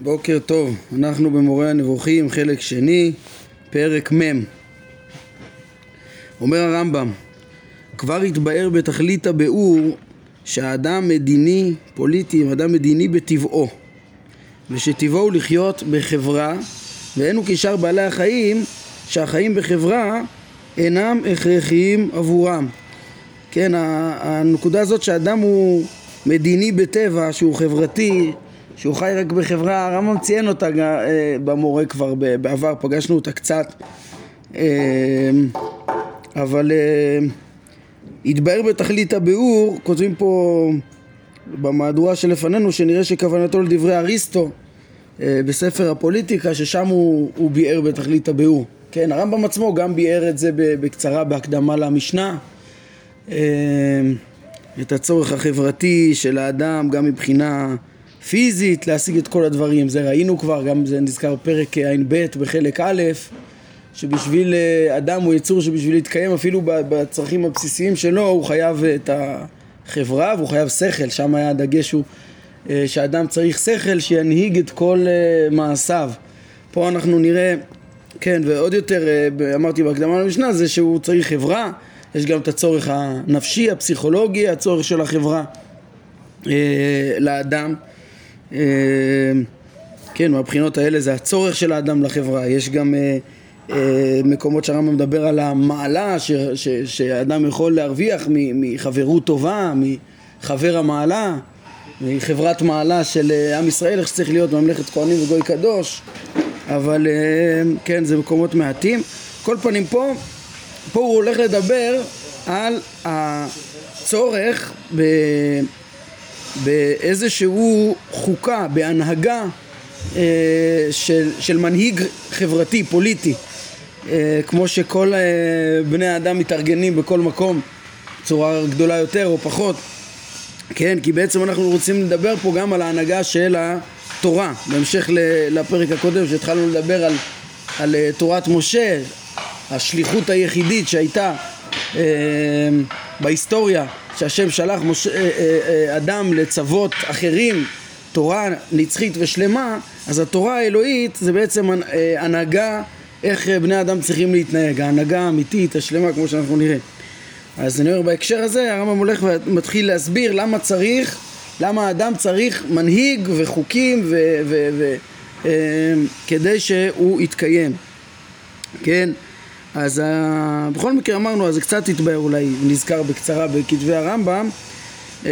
בוקר טוב, אנחנו במורה הנבוכים, חלק שני, פרק מ'. אומר הרמב"ם, כבר התבאר בתכלית הביאור שהאדם מדיני, פוליטי, הוא אדם מדיני בטבעו ושטבעו הוא לחיות בחברה ואין הוא כשאר בעלי החיים שהחיים בחברה אינם הכרחיים עבורם כן, הנקודה הזאת שאדם הוא מדיני בטבע, שהוא חברתי, שהוא חי רק בחברה, הרמב"ם ציין אותה אה, במורה כבר בעבר, פגשנו אותה קצת. אה, אבל אה, התבהר בתכלית הביאור, כותבים פה במהדורה שלפנינו שנראה שכוונתו לדברי אריסטו בספר הפוליטיקה ששם הוא, הוא ביאר בתכלית הביאור. כן, הרמב"ם עצמו גם ביאר את זה בקצרה בהקדמה למשנה. את הצורך החברתי של האדם גם מבחינה פיזית להשיג את כל הדברים, זה ראינו כבר, גם זה נזכר פרק ע"ב בחלק א', שבשביל אה, אדם הוא יצור שבשביל להתקיים אפילו בצרכים הבסיסיים שלו הוא חייב את החברה והוא חייב שכל, שם היה הדגש הוא אה, שאדם צריך שכל שינהיג את כל אה, מעשיו. פה אנחנו נראה, כן, ועוד יותר אמרתי בהקדמה למשנה זה שהוא צריך חברה, יש גם את הצורך הנפשי, הפסיכולוגי, הצורך של החברה לאדם. אה, כן, מהבחינות האלה זה הצורך של האדם לחברה. יש גם אה, אה, מקומות שהרמב"ם מדבר על המעלה ש, ש, שאדם יכול להרוויח מחברות טובה, מחבר המעלה, מחברת מעלה של עם ישראל, איך שצריך להיות ממלכת כהנים וגוי קדוש, אבל כן, זה מקומות מעטים. כל פנים פה, פה הוא הולך לדבר על הצורך ב... באיזשהו חוקה, בהנהגה אה, של, של מנהיג חברתי, פוליטי, אה, כמו שכל אה, בני האדם מתארגנים בכל מקום בצורה גדולה יותר או פחות, כן, כי בעצם אנחנו רוצים לדבר פה גם על ההנהגה של התורה, בהמשך לפרק הקודם שהתחלנו לדבר על, על תורת משה, השליחות היחידית שהייתה בהיסטוריה שהשם שלח משה, אה, אה, אה, אדם לצוות אחרים תורה נצחית ושלמה אז התורה האלוהית זה בעצם הנהגה איך בני אדם צריכים להתנהג ההנהגה האמיתית השלמה כמו שאנחנו נראה. אז אני אומר בהקשר הזה הרמב"ם הולך ומתחיל להסביר למה צריך למה האדם צריך מנהיג וחוקים ו, ו, ו, כדי שהוא יתקיים. כן אז uh, בכל מקרה אמרנו, אז זה קצת התבהר אולי, נזכר בקצרה בכתבי הרמב"ם, uh,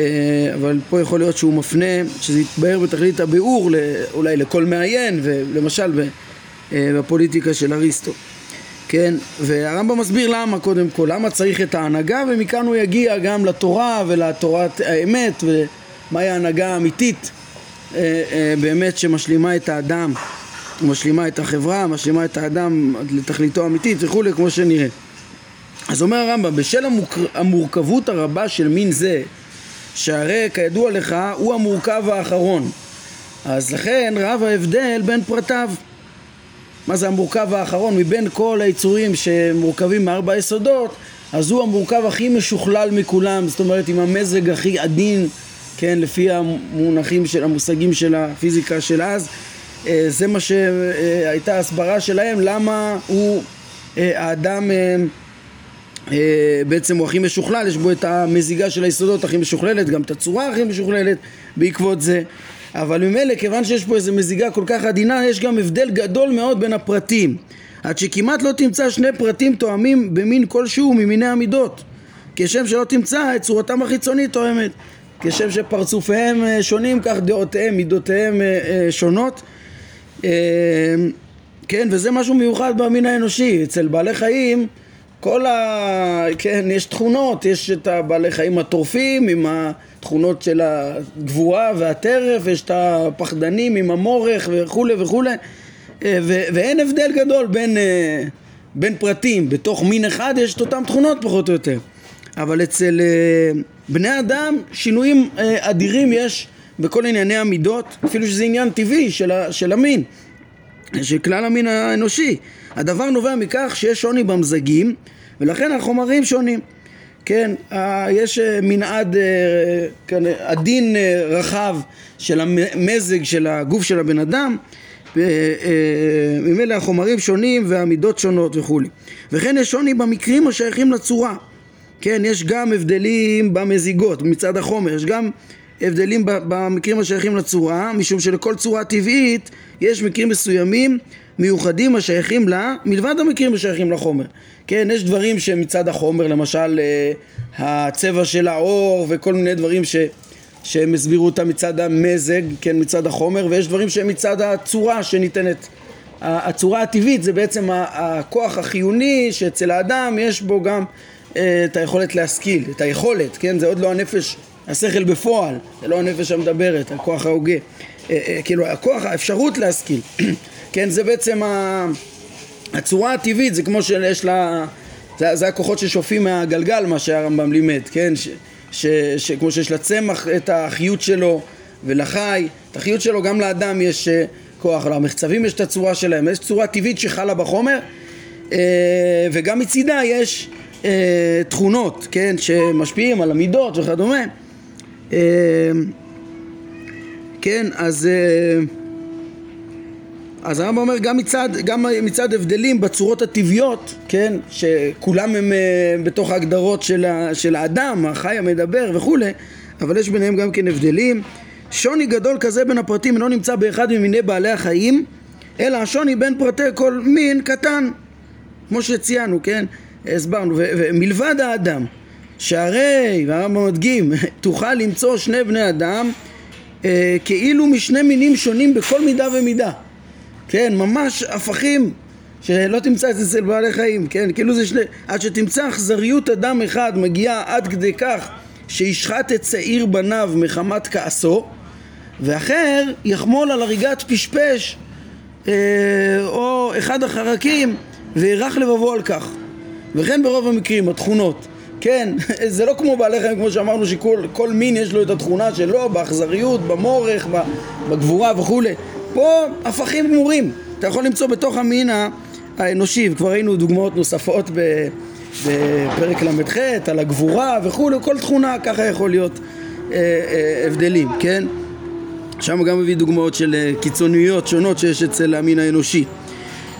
אבל פה יכול להיות שהוא מפנה, שזה יתבהר בתכלית הביאור אולי לכל מעיין, ולמשל uh, בפוליטיקה של אריסטו. כן, והרמב"ם מסביר למה קודם כל, למה צריך את ההנהגה, ומכאן הוא יגיע גם לתורה ולתורת האמת, ומהי ההנהגה האמיתית באמת שמשלימה את האדם משלימה את החברה, משלימה את האדם לתכליתו האמיתית וכולי, כמו שנראה. אז אומר הרמב"ם, בשל המוק... המורכבות הרבה של מין זה, שהרי כידוע לך הוא המורכב האחרון, אז לכן רב ההבדל בין פרטיו. מה זה המורכב האחרון? מבין כל היצורים שמורכבים מארבע יסודות, אז הוא המורכב הכי משוכלל מכולם, זאת אומרת עם המזג הכי עדין, כן, לפי המונחים של המושגים של הפיזיקה של אז, זה מה שהייתה הסברה שלהם למה הוא אה, האדם אה, בעצם הוא הכי משוכלל, יש בו את המזיגה של היסודות הכי משוכללת, גם את הצורה הכי משוכללת בעקבות זה. אבל ממילא כיוון שיש פה איזו מזיגה כל כך עדינה יש גם הבדל גדול מאוד בין הפרטים. עד שכמעט לא תמצא שני פרטים תואמים במין כלשהו ממיני המידות. כשם שלא תמצא את צורתם החיצונית תואמת. כשם שפרצופיהם שונים כך דעותיהם, מידותיהם שונות כן, וזה משהו מיוחד במין האנושי. אצל בעלי חיים, כל ה... כן, יש תכונות, יש את הבעלי חיים הטורפים עם התכונות של הגבורה והטרף, יש את הפחדנים עם המורך וכולי וכולי, אה, ו- ואין הבדל גדול בין, אה, בין פרטים, בתוך מין אחד יש את אותן תכונות פחות או יותר. אבל אצל אה, בני אדם שינויים אדירים יש בכל ענייני המידות, אפילו שזה עניין טבעי של, ה, של המין, של כלל המין האנושי. הדבר נובע מכך שיש שוני במזגים, ולכן החומרים שונים. כן, יש מנעד עדין רחב של המזג של הגוף של הבן אדם ממילא החומרים שונים והמידות שונות וכולי וכן יש שוני במקרים השייכים לצורה כן, יש גם הבדלים במזיגות מצד החומר, יש גם הבדלים במקרים השייכים לצורה, משום שלכל צורה טבעית יש מקרים מסוימים מיוחדים השייכים לה, מלבד המקרים השייכים לחומר. כן, יש דברים שמצד החומר, למשל אה, הצבע של האור וכל מיני דברים ש, שהם הסבירו אותם מצד המזג, כן, מצד החומר, ויש דברים שהם מצד הצורה שניתנת. הצורה הטבעית זה בעצם הכוח החיוני שאצל האדם יש בו גם אה, את היכולת להשכיל, את היכולת, כן? זה עוד לא הנפש, השכל בפועל, זה לא הנפש המדברת, הכוח ההוגה. אה, אה, כאילו, הכוח, האפשרות להשכיל. כן, זה בעצם הצורה הטבעית, זה כמו שיש לה... זה, זה הכוחות ששופעים מהגלגל, מה שהרמב"ם לימד, כן? ש, ש, ש, כמו שיש לצמח את החיות שלו ולחי, את החיות שלו גם לאדם יש כוח, למחצבים יש את הצורה שלהם, יש צורה טבעית שחלה בחומר וגם מצידה יש אה, תכונות, כן, שמשפיעים על המידות וכדומה. אה, כן, אז, אה, אז הרמב"ם אומר גם מצד, גם מצד הבדלים בצורות הטבעיות, כן, שכולם הם אה, בתוך ההגדרות של, ה, של האדם, החי המדבר וכולי, אבל יש ביניהם גם כן הבדלים. שוני גדול כזה בין הפרטים אינו נמצא באחד ממיני בעלי החיים, אלא השוני בין פרטי כל מין קטן, כמו שציינו, כן? הסברנו, ומלבד האדם, שהרי, והרמב"ם מדגים, תוכל למצוא שני בני אדם אה, כאילו משני מינים שונים בכל מידה ומידה. כן, ממש הפכים שלא תמצא את זה אצל בעלי חיים, כן? כאילו זה שני... עד שתמצא אכזריות אדם אחד מגיעה עד כדי כך שישחט את שעיר בניו מחמת כעסו ואחר יחמול על הריגת פשפש אה, או אחד החרקים וירך לבבו על כך וכן ברוב המקרים התכונות כן, זה לא כמו בעלי חיים כמו שאמרנו שכל מין יש לו את התכונה שלו באכזריות, במורך, בגבורה וכולי פה הפכים גמורים אתה יכול למצוא בתוך המין האנושי וכבר ראינו דוגמאות נוספות בפרק ל"ח על הגבורה וכולי כל תכונה ככה יכול להיות אה, אה, הבדלים, כן? שם גם מביא דוגמאות של אה, קיצוניות שונות שיש אצל המין האנושי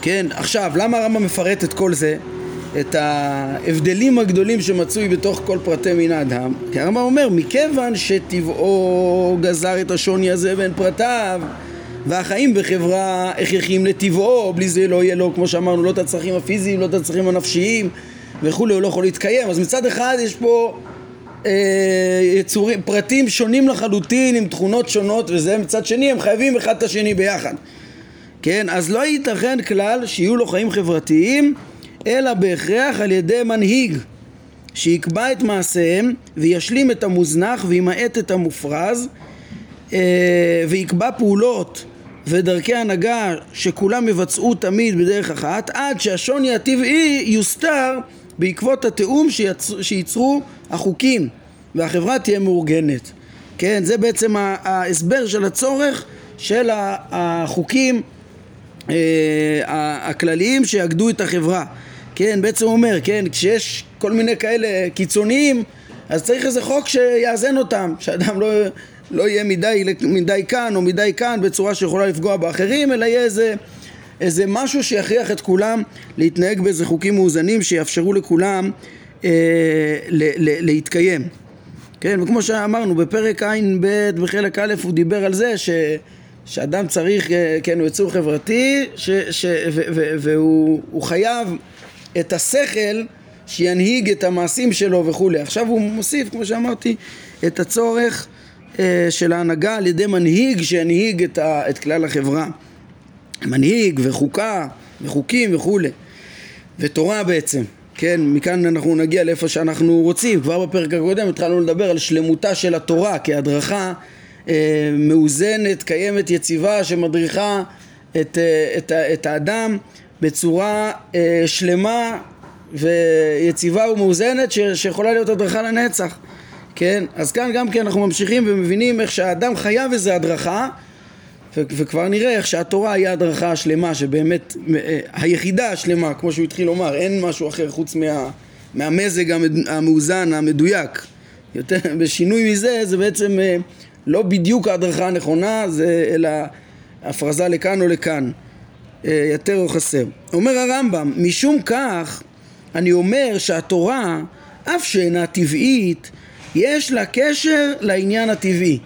כן, עכשיו, למה הרמב"ם מפרט את כל זה? את ההבדלים הגדולים שמצוי בתוך כל פרטי מין האדם. כי הרמב"ם אומר מכיוון שטבעו גזר את השוני הזה בין פרטיו והחיים בחברה הכרחיים לטבעו בלי זה לא יהיה לו כמו שאמרנו לא את הצרכים הפיזיים לא את הצרכים הנפשיים וכולי הוא לא יכול להתקיים. אז מצד אחד יש פה אה, יצורים, פרטים שונים לחלוטין עם תכונות שונות וזה מצד שני הם חייבים אחד את השני ביחד. כן? אז לא ייתכן כלל שיהיו לו חיים חברתיים אלא בהכרח על ידי מנהיג שיקבע את מעשיהם וישלים את המוזנח וימעט את המופרז אה, ויקבע פעולות ודרכי הנהגה שכולם יבצעו תמיד בדרך אחת עד שהשוני הטבעי יוסתר בעקבות התיאום שיצר, שייצרו החוקים והחברה תהיה מאורגנת. כן זה בעצם ההסבר של הצורך של החוקים אה, הכלליים שיאגדו את החברה כן, בעצם הוא אומר, כן, כשיש כל מיני כאלה קיצוניים, אז צריך איזה חוק שיאזן אותם, שאדם לא, לא יהיה מדי, מדי כאן או מדי כאן בצורה שיכולה לפגוע באחרים, אלא יהיה איזה, איזה משהו שיכריח את כולם להתנהג באיזה חוקים מאוזנים שיאפשרו לכולם אה, ל, ל, להתקיים. כן, וכמו שאמרנו, בפרק ע"ב בחלק א' הוא דיבר על זה ש... שאדם צריך, אה, כן, הוא יצור חברתי, ש, ש, ו, ו, והוא חייב את השכל שינהיג את המעשים שלו וכולי. עכשיו הוא מוסיף, כמו שאמרתי, את הצורך אה, של ההנהגה על ידי מנהיג שינהיג את, ה, את כלל החברה. מנהיג וחוקה וחוקים וכולי. ותורה בעצם. כן, מכאן אנחנו נגיע לאיפה שאנחנו רוצים. כבר בפרק הקודם התחלנו לדבר על שלמותה של התורה כהדרכה אה, מאוזנת, קיימת, יציבה, שמדריכה את, אה, את, את האדם בצורה אה, שלמה ויציבה ומאוזנת ש, שיכולה להיות הדרכה לנצח כן? אז כאן גם כן אנחנו ממשיכים ומבינים איך שהאדם חייב איזה הדרכה ו- וכבר נראה איך שהתורה היא הדרכה השלמה שבאמת אה, היחידה השלמה כמו שהוא התחיל לומר אין משהו אחר חוץ מה, מהמזג המאוזן, המדויק. יותר, בשינוי מזה זה בעצם אה, לא בדיוק ההדרכה הנכונה, זה אלא הפרזה לכאן או לכאן, יותר או חסר. אומר הרמב"ם, משום כך אני אומר שהתורה, אף שאינה טבעית, יש לה קשר לעניין הטבעי.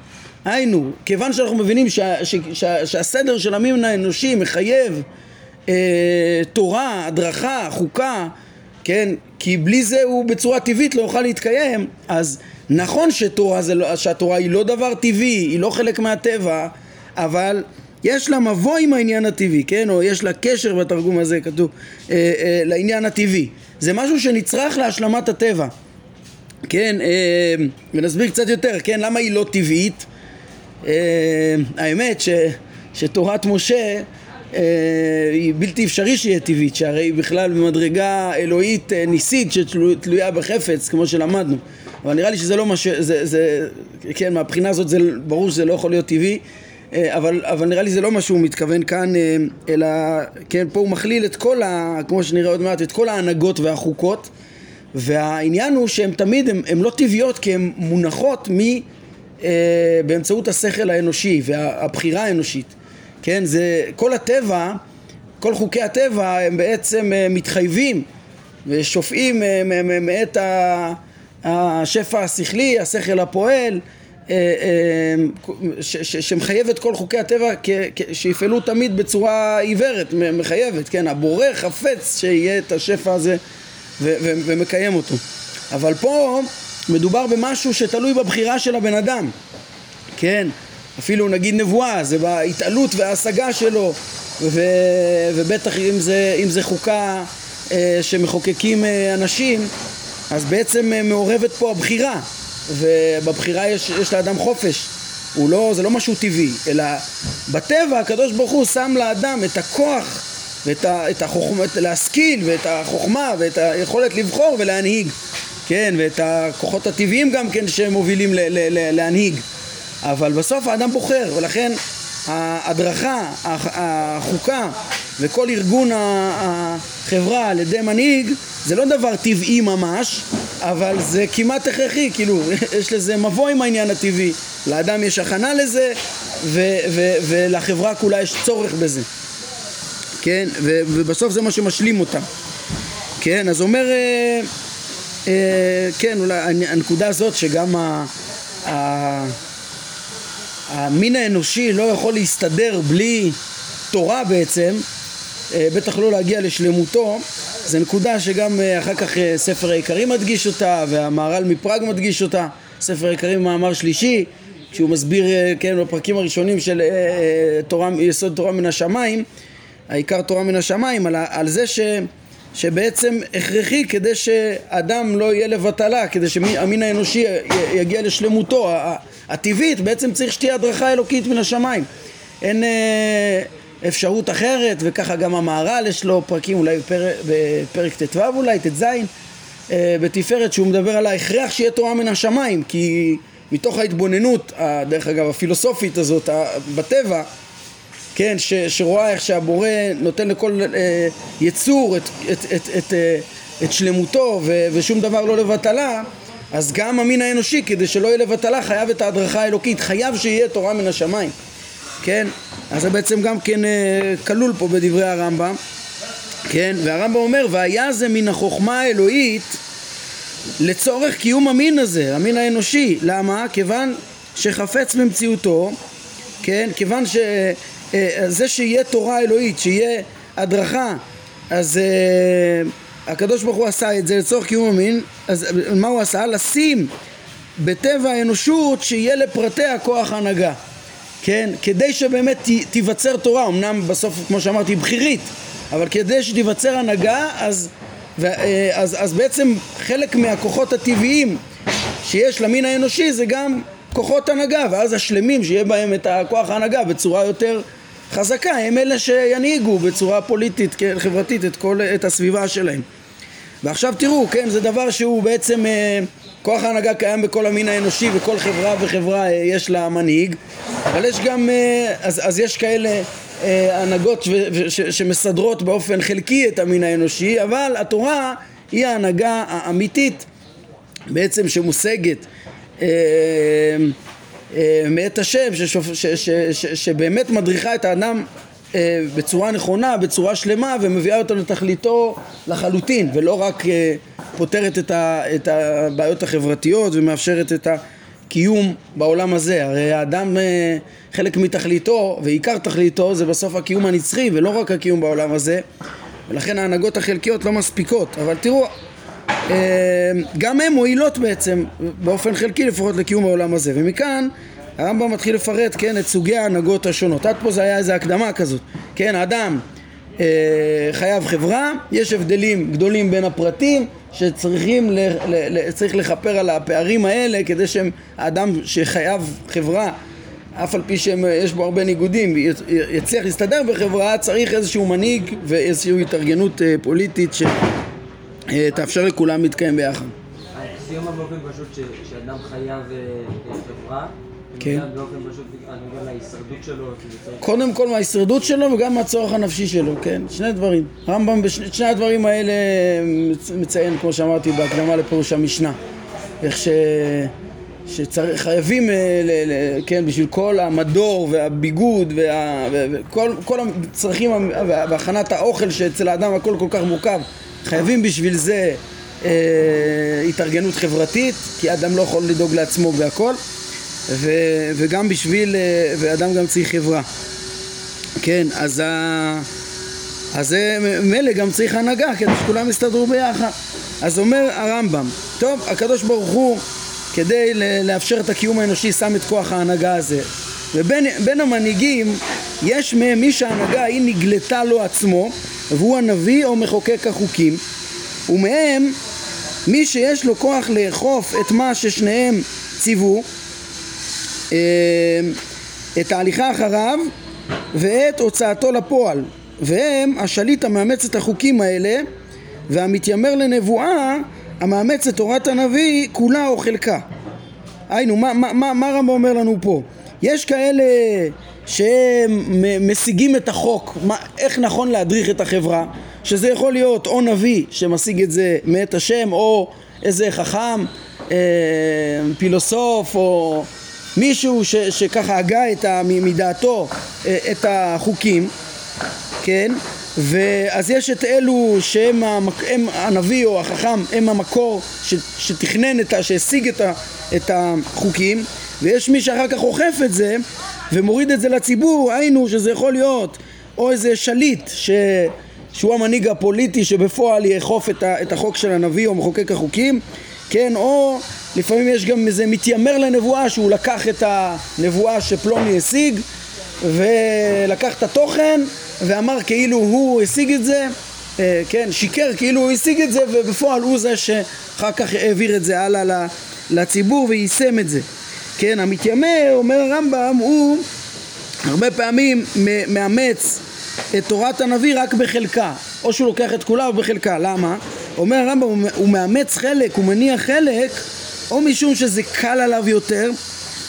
היינו, כיוון שאנחנו מבינים שה, שה, שה, שהסדר של המין האנושי מחייב אה, תורה, הדרכה, חוקה, כן, כי בלי זה הוא בצורה טבעית לא יוכל להתקיים, אז נכון שתורה לא, שהתורה היא לא דבר טבעי, היא לא חלק מהטבע, אבל יש לה מבוא עם העניין הטבעי, כן? או יש לה קשר בתרגום הזה, כתוב, אה, אה, לעניין הטבעי. זה משהו שנצרך להשלמת הטבע. כן, אה, ונסביר קצת יותר, כן? למה היא לא טבעית? אה, האמת ש, שתורת משה אה, היא בלתי אפשרי שיהיה טבעית, שהרי היא בכלל במדרגה אלוהית אה, ניסית שתלויה בחפץ, כמו שלמדנו. אבל נראה לי שזה לא מה ש... זה, זה, כן, מהבחינה הזאת זה ברור שזה לא יכול להיות טבעי, אבל, אבל נראה לי זה לא מה שהוא מתכוון כאן, אה, אלא, כן, פה הוא מכליל את כל ה... כמו שנראה עוד מעט, את כל ההנהגות והחוקות, והעניין הוא שהן תמיד, הן לא טבעיות כי הן מונחות מ... אה, באמצעות השכל האנושי והבחירה האנושית, כן, זה כל הטבע, כל חוקי הטבע הם בעצם מתחייבים ושופעים מאת השפע השכלי, השכל הפועל, אה, אה, שמחייב את כל חוקי הטבע שיפעלו תמיד בצורה עיוורת, מחייבת, כן, הבורא חפץ שיהיה את השפע הזה ומקיים אותו. אבל פה מדובר במשהו שתלוי בבחירה של הבן אדם, כן, אפילו נגיד נבואה, זה בהתעלות וההשגה שלו, ובטח אם זה, אם זה חוקה אה, שמחוקקים אנשים, אז בעצם מעורבת פה הבחירה, ובבחירה יש, יש לאדם חופש. הוא לא, זה לא משהו טבעי, אלא בטבע הקדוש ברוך הוא שם לאדם את הכוח ואת ה, את החוכמה, להשכיל ואת החוכמה ואת היכולת לבחור ולהנהיג, כן, ואת הכוחות הטבעיים גם כן שמובילים ל, ל, ל, להנהיג. אבל בסוף האדם בוחר, ולכן ההדרכה, החוקה וכל ארגון החברה על ידי מנהיג זה לא דבר טבעי ממש, אבל זה כמעט הכרחי, כאילו, יש לזה מבוא עם העניין הטבעי. לאדם יש הכנה לזה, ו- ו- ולחברה כולה יש צורך בזה. כן, ו- ובסוף זה מה שמשלים אותה. כן, אז אומר, אה, אה, כן, אולי הנקודה הזאת שגם ה- ה- המין האנושי לא יכול להסתדר בלי תורה בעצם, אה, בטח לא להגיע לשלמותו, זו נקודה שגם אה, אחר כך אה, ספר העיקרים מדגיש אותה והמהר"ל מפראג מדגיש אותה, ספר העיקרים מאמר שלישי כשהוא מסביר, כן, בפרקים הראשונים של תורה, יסוד תורה מן השמיים, העיקר תורה מן השמיים, על, על זה ש, שבעצם הכרחי כדי שאדם לא יהיה לבטלה, כדי שהמין האנושי יגיע לשלמותו הטבעית, בעצם צריך שתהיה הדרכה אלוקית מן השמיים. אין... אפשרות אחרת, וככה גם המהר"ל יש לו פרקים, אולי בפר, בפרק ט"ו אולי, ט"ז, אה, בתפארת, שהוא מדבר על ההכרח שיהיה תורה מן השמיים, כי מתוך ההתבוננות, דרך אגב הפילוסופית הזאת, בטבע, כן, ש, שרואה איך שהבורא נותן לכל אה, יצור את, את, את, את, אה, את שלמותו ו, ושום דבר לא לבטלה, אז גם המין האנושי, כדי שלא יהיה לבטלה, חייב את ההדרכה האלוקית, חייב שיהיה תורה מן השמיים. כן? אז זה בעצם גם כן אה, כלול פה בדברי הרמב"ם, כן? והרמב"ם אומר, והיה זה מן החוכמה האלוהית לצורך קיום המין הזה, המין האנושי. למה? כיוון שחפץ במציאותו, כן? כיוון שזה אה, שיהיה תורה אלוהית, שיהיה הדרכה, אז הקדוש ברוך הוא עשה את זה לצורך קיום המין, אז מה הוא עשה? לשים בטבע האנושות שיהיה לפרטי הכוח הנהגה. כן? כדי שבאמת תיווצר תורה, אמנם בסוף, כמו שאמרתי, בכירית, אבל כדי שתיווצר הנהגה, אז, אה, אז, אז בעצם חלק מהכוחות הטבעיים שיש למין האנושי זה גם כוחות הנהגה, ואז השלמים שיהיה בהם את הכוח ההנהגה בצורה יותר חזקה, הם אלה שינהיגו בצורה פוליטית, כן, חברתית, את, כל, את הסביבה שלהם. ועכשיו תראו, כן, זה דבר שהוא בעצם, אה, כוח ההנהגה קיים בכל המין האנושי, וכל חברה וחברה אה, יש לה מנהיג, אבל יש גם, אה, אז, אז יש כאלה הנהגות ש, ש, שמסדרות באופן חלקי את המין האנושי, אבל התורה היא ההנהגה האמיתית בעצם שמושגת אה, אה, מאת השם, ששופ, ש, ש, ש, שבאמת מדריכה את האדם אה, בצורה נכונה, בצורה שלמה, ומביאה אותו לתכליתו לחלוטין, ולא רק אה, פותרת את, ה, את הבעיות החברתיות ומאפשרת את הקיום בעולם הזה. הרי האדם, אה, חלק מתכליתו, ועיקר תכליתו, זה בסוף הקיום הנצחי, ולא רק הקיום בעולם הזה, ולכן ההנהגות החלקיות לא מספיקות. אבל תראו, גם הן מועילות בעצם, באופן חלקי לפחות, לקיום העולם הזה. ומכאן הרמב"ם מתחיל לפרט, כן, את סוגי ההנהגות השונות. עד פה זה היה איזו הקדמה כזאת. כן, האדם אה, חייב חברה, יש הבדלים גדולים בין הפרטים שצריכים, ל, ל, ל, צריך לכפר על הפערים האלה כדי שהאדם שחייב חברה אף על פי שיש בו הרבה ניגודים יצליח להסתדר בחברה צריך איזשהו מנהיג ואיזושהי התארגנות אה, פוליטית שתאפשר לכולם להתקיים ביחד. הסיום באופן פשוט שאדם חייב אה, חברה כן. קודם כל מההישרדות שלו וגם מהצורך הנפשי שלו, כן, שני דברים. הרמב"ם בשני הדברים האלה מציין, כמו שאמרתי, בהקדמה לפירוש המשנה. איך ש... שחייבים, אה, כן, בשביל כל המדור והביגוד וה, וכל כל הצרכים והכנת האוכל שאצל האדם הכל כל כך מורכב, חייבים בשביל זה אה, התארגנות חברתית, כי אדם לא יכול לדאוג לעצמו והכל. ו, וגם בשביל, אה, ואדם גם צריך חברה. כן, אז, ה, אז מילא גם צריך הנהגה, כדי שכולם יסתדרו ביחד. אז אומר הרמב"ם, טוב, הקדוש ברוך הוא, כדי לאפשר את הקיום האנושי, שם את כוח ההנהגה הזה. ובין המנהיגים, יש מהם מי שההנהגה היא נגלתה לו עצמו, והוא הנביא או מחוקק החוקים, ומהם מי שיש לו כוח לאכוף את מה ששניהם ציוו, אמ, את ההליכה אחריו ואת הוצאתו לפועל. והם השליט המאמץ את החוקים האלה והמתיימר לנבואה המאמץ את תורת הנביא כולה או חלקה. היינו, מה, מה, מה, מה רמב"ם אומר לנו פה? יש כאלה שהם משיגים את החוק, מה, איך נכון להדריך את החברה, שזה יכול להיות או נביא שמשיג את זה מאת השם, או איזה חכם, אה, פילוסוף, או מישהו ש, שככה הגה את ה, מדעתו אה, את החוקים, כן? ואז יש את אלו שהם המק, הם הנביא או החכם, הם המקור ש, שתכנן את ה... שהשיג את, ה, את החוקים ויש מי שאחר כך אוכף את זה ומוריד את זה לציבור, היינו שזה יכול להיות או איזה שליט ש... שהוא המנהיג הפוליטי שבפועל יאכוף את, ה, את החוק של הנביא או מחוקק החוקים, כן, או לפעמים יש גם איזה מתיימר לנבואה שהוא לקח את הנבואה שפלוני השיג ולקח את התוכן ואמר כאילו הוא השיג את זה אה, כן, שיקר כאילו הוא השיג את זה ובפועל הוא זה שאחר כך העביר את זה הלאה לציבור ויישם את זה כן, המתיימר, אומר הרמב"ם, הוא הרבה פעמים מאמץ את תורת הנביא רק בחלקה או שהוא לוקח את כולה או בחלקה, למה? אומר הרמב"ם, הוא מאמץ חלק, הוא מניח חלק או משום שזה קל עליו יותר,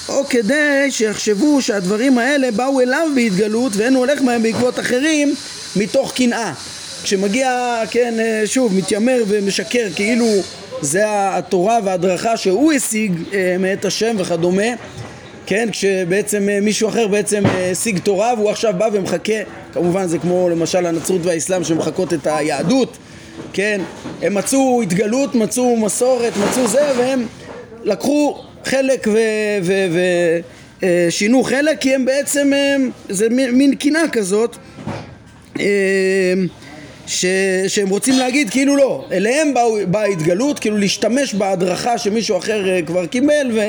או כדי שיחשבו שהדברים האלה באו אליו בהתגלות ואין הוא הולך בהם בעקבות אחרים מתוך קנאה. כשמגיע, כן, אה, שוב, מתיימר ומשקר כאילו זה התורה וההדרכה שהוא השיג אה, מאת השם וכדומה, כן, כשבעצם אה, מישהו אחר בעצם השיג תורה והוא עכשיו בא ומחכה, כמובן זה כמו למשל הנצרות והאסלאם שמחקות את היהדות, כן, הם מצאו התגלות, מצאו מסורת, מצאו זה והם לקחו חלק ושינו אה, חלק כי הם בעצם, אה, זה מין קינה כזאת. אה, ש, שהם רוצים להגיד כאילו לא, אליהם באה התגלות, כאילו להשתמש בהדרכה שמישהו אחר כבר קיבל ו,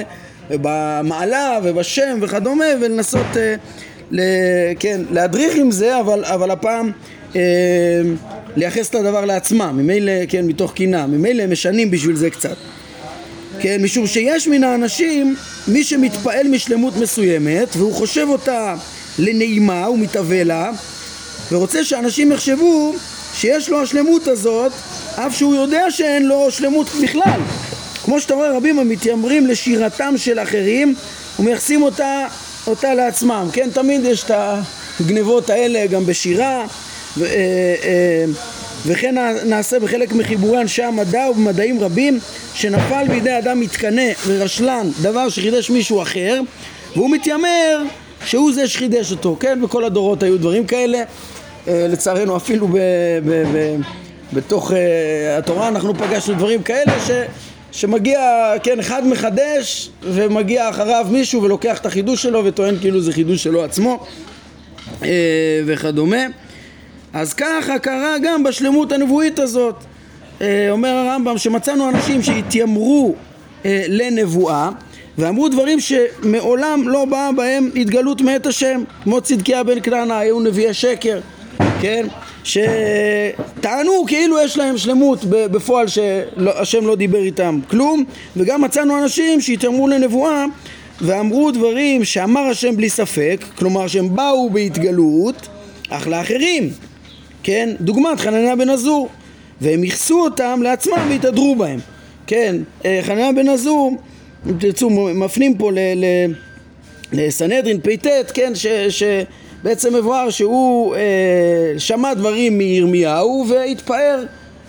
ובמעלה ובשם וכדומה ולנסות ל, כן, להדריך עם זה אבל, אבל הפעם לייחס את הדבר לעצמם, ממילא, כן, מתוך קינה, ממילא הם משנים בשביל זה קצת. כן, משום שיש מן האנשים מי שמתפעל משלמות מסוימת והוא חושב אותה לנעימה, הוא מתאווה לה ורוצה שאנשים יחשבו שיש לו השלמות הזאת אף שהוא יודע שאין לו שלמות בכלל. כמו שאתה רואה רבים המתיימרים לשירתם של אחרים ומייחסים אותה, אותה לעצמם. כן תמיד יש את הגנבות האלה גם בשירה ו, אה, אה, וכן נעשה בחלק מחיבורי אנשי המדע ובמדעים רבים שנפל בידי אדם מתקנא ורשלן דבר שחידש מישהו אחר והוא מתיימר שהוא זה שחידש אותו, כן? בכל הדורות היו דברים כאלה לצערנו אפילו ב, ב, ב, בתוך אה, התורה אנחנו פגשנו דברים כאלה ש, שמגיע, כן, אחד מחדש ומגיע אחריו מישהו ולוקח את החידוש שלו וטוען כאילו זה חידוש שלו עצמו אה, וכדומה. אז ככה קרה גם בשלמות הנבואית הזאת. אומר הרמב"ם שמצאנו אנשים שהתיימרו לנבואה ואמרו דברים שמעולם לא באה בהם התגלות מאת השם. כמו צדקיה בן כנענה היו נביאי שקר כן? שטענו כאילו יש להם שלמות בפועל שהשם לא דיבר איתם כלום וגם מצאנו אנשים שהתאמרו לנבואה ואמרו דברים שאמר השם בלי ספק כלומר שהם באו בהתגלות אך לאחרים כן? דוגמת חנניה בן עזור והם ייחסו אותם לעצמם והתהדרו בהם כן? אה, חנניה בן עזור אם תרצו מפנים פה לסנהדרין פט כן? ש... ש בעצם מבואר שהוא אה, שמע דברים מירמיהו והתפאר,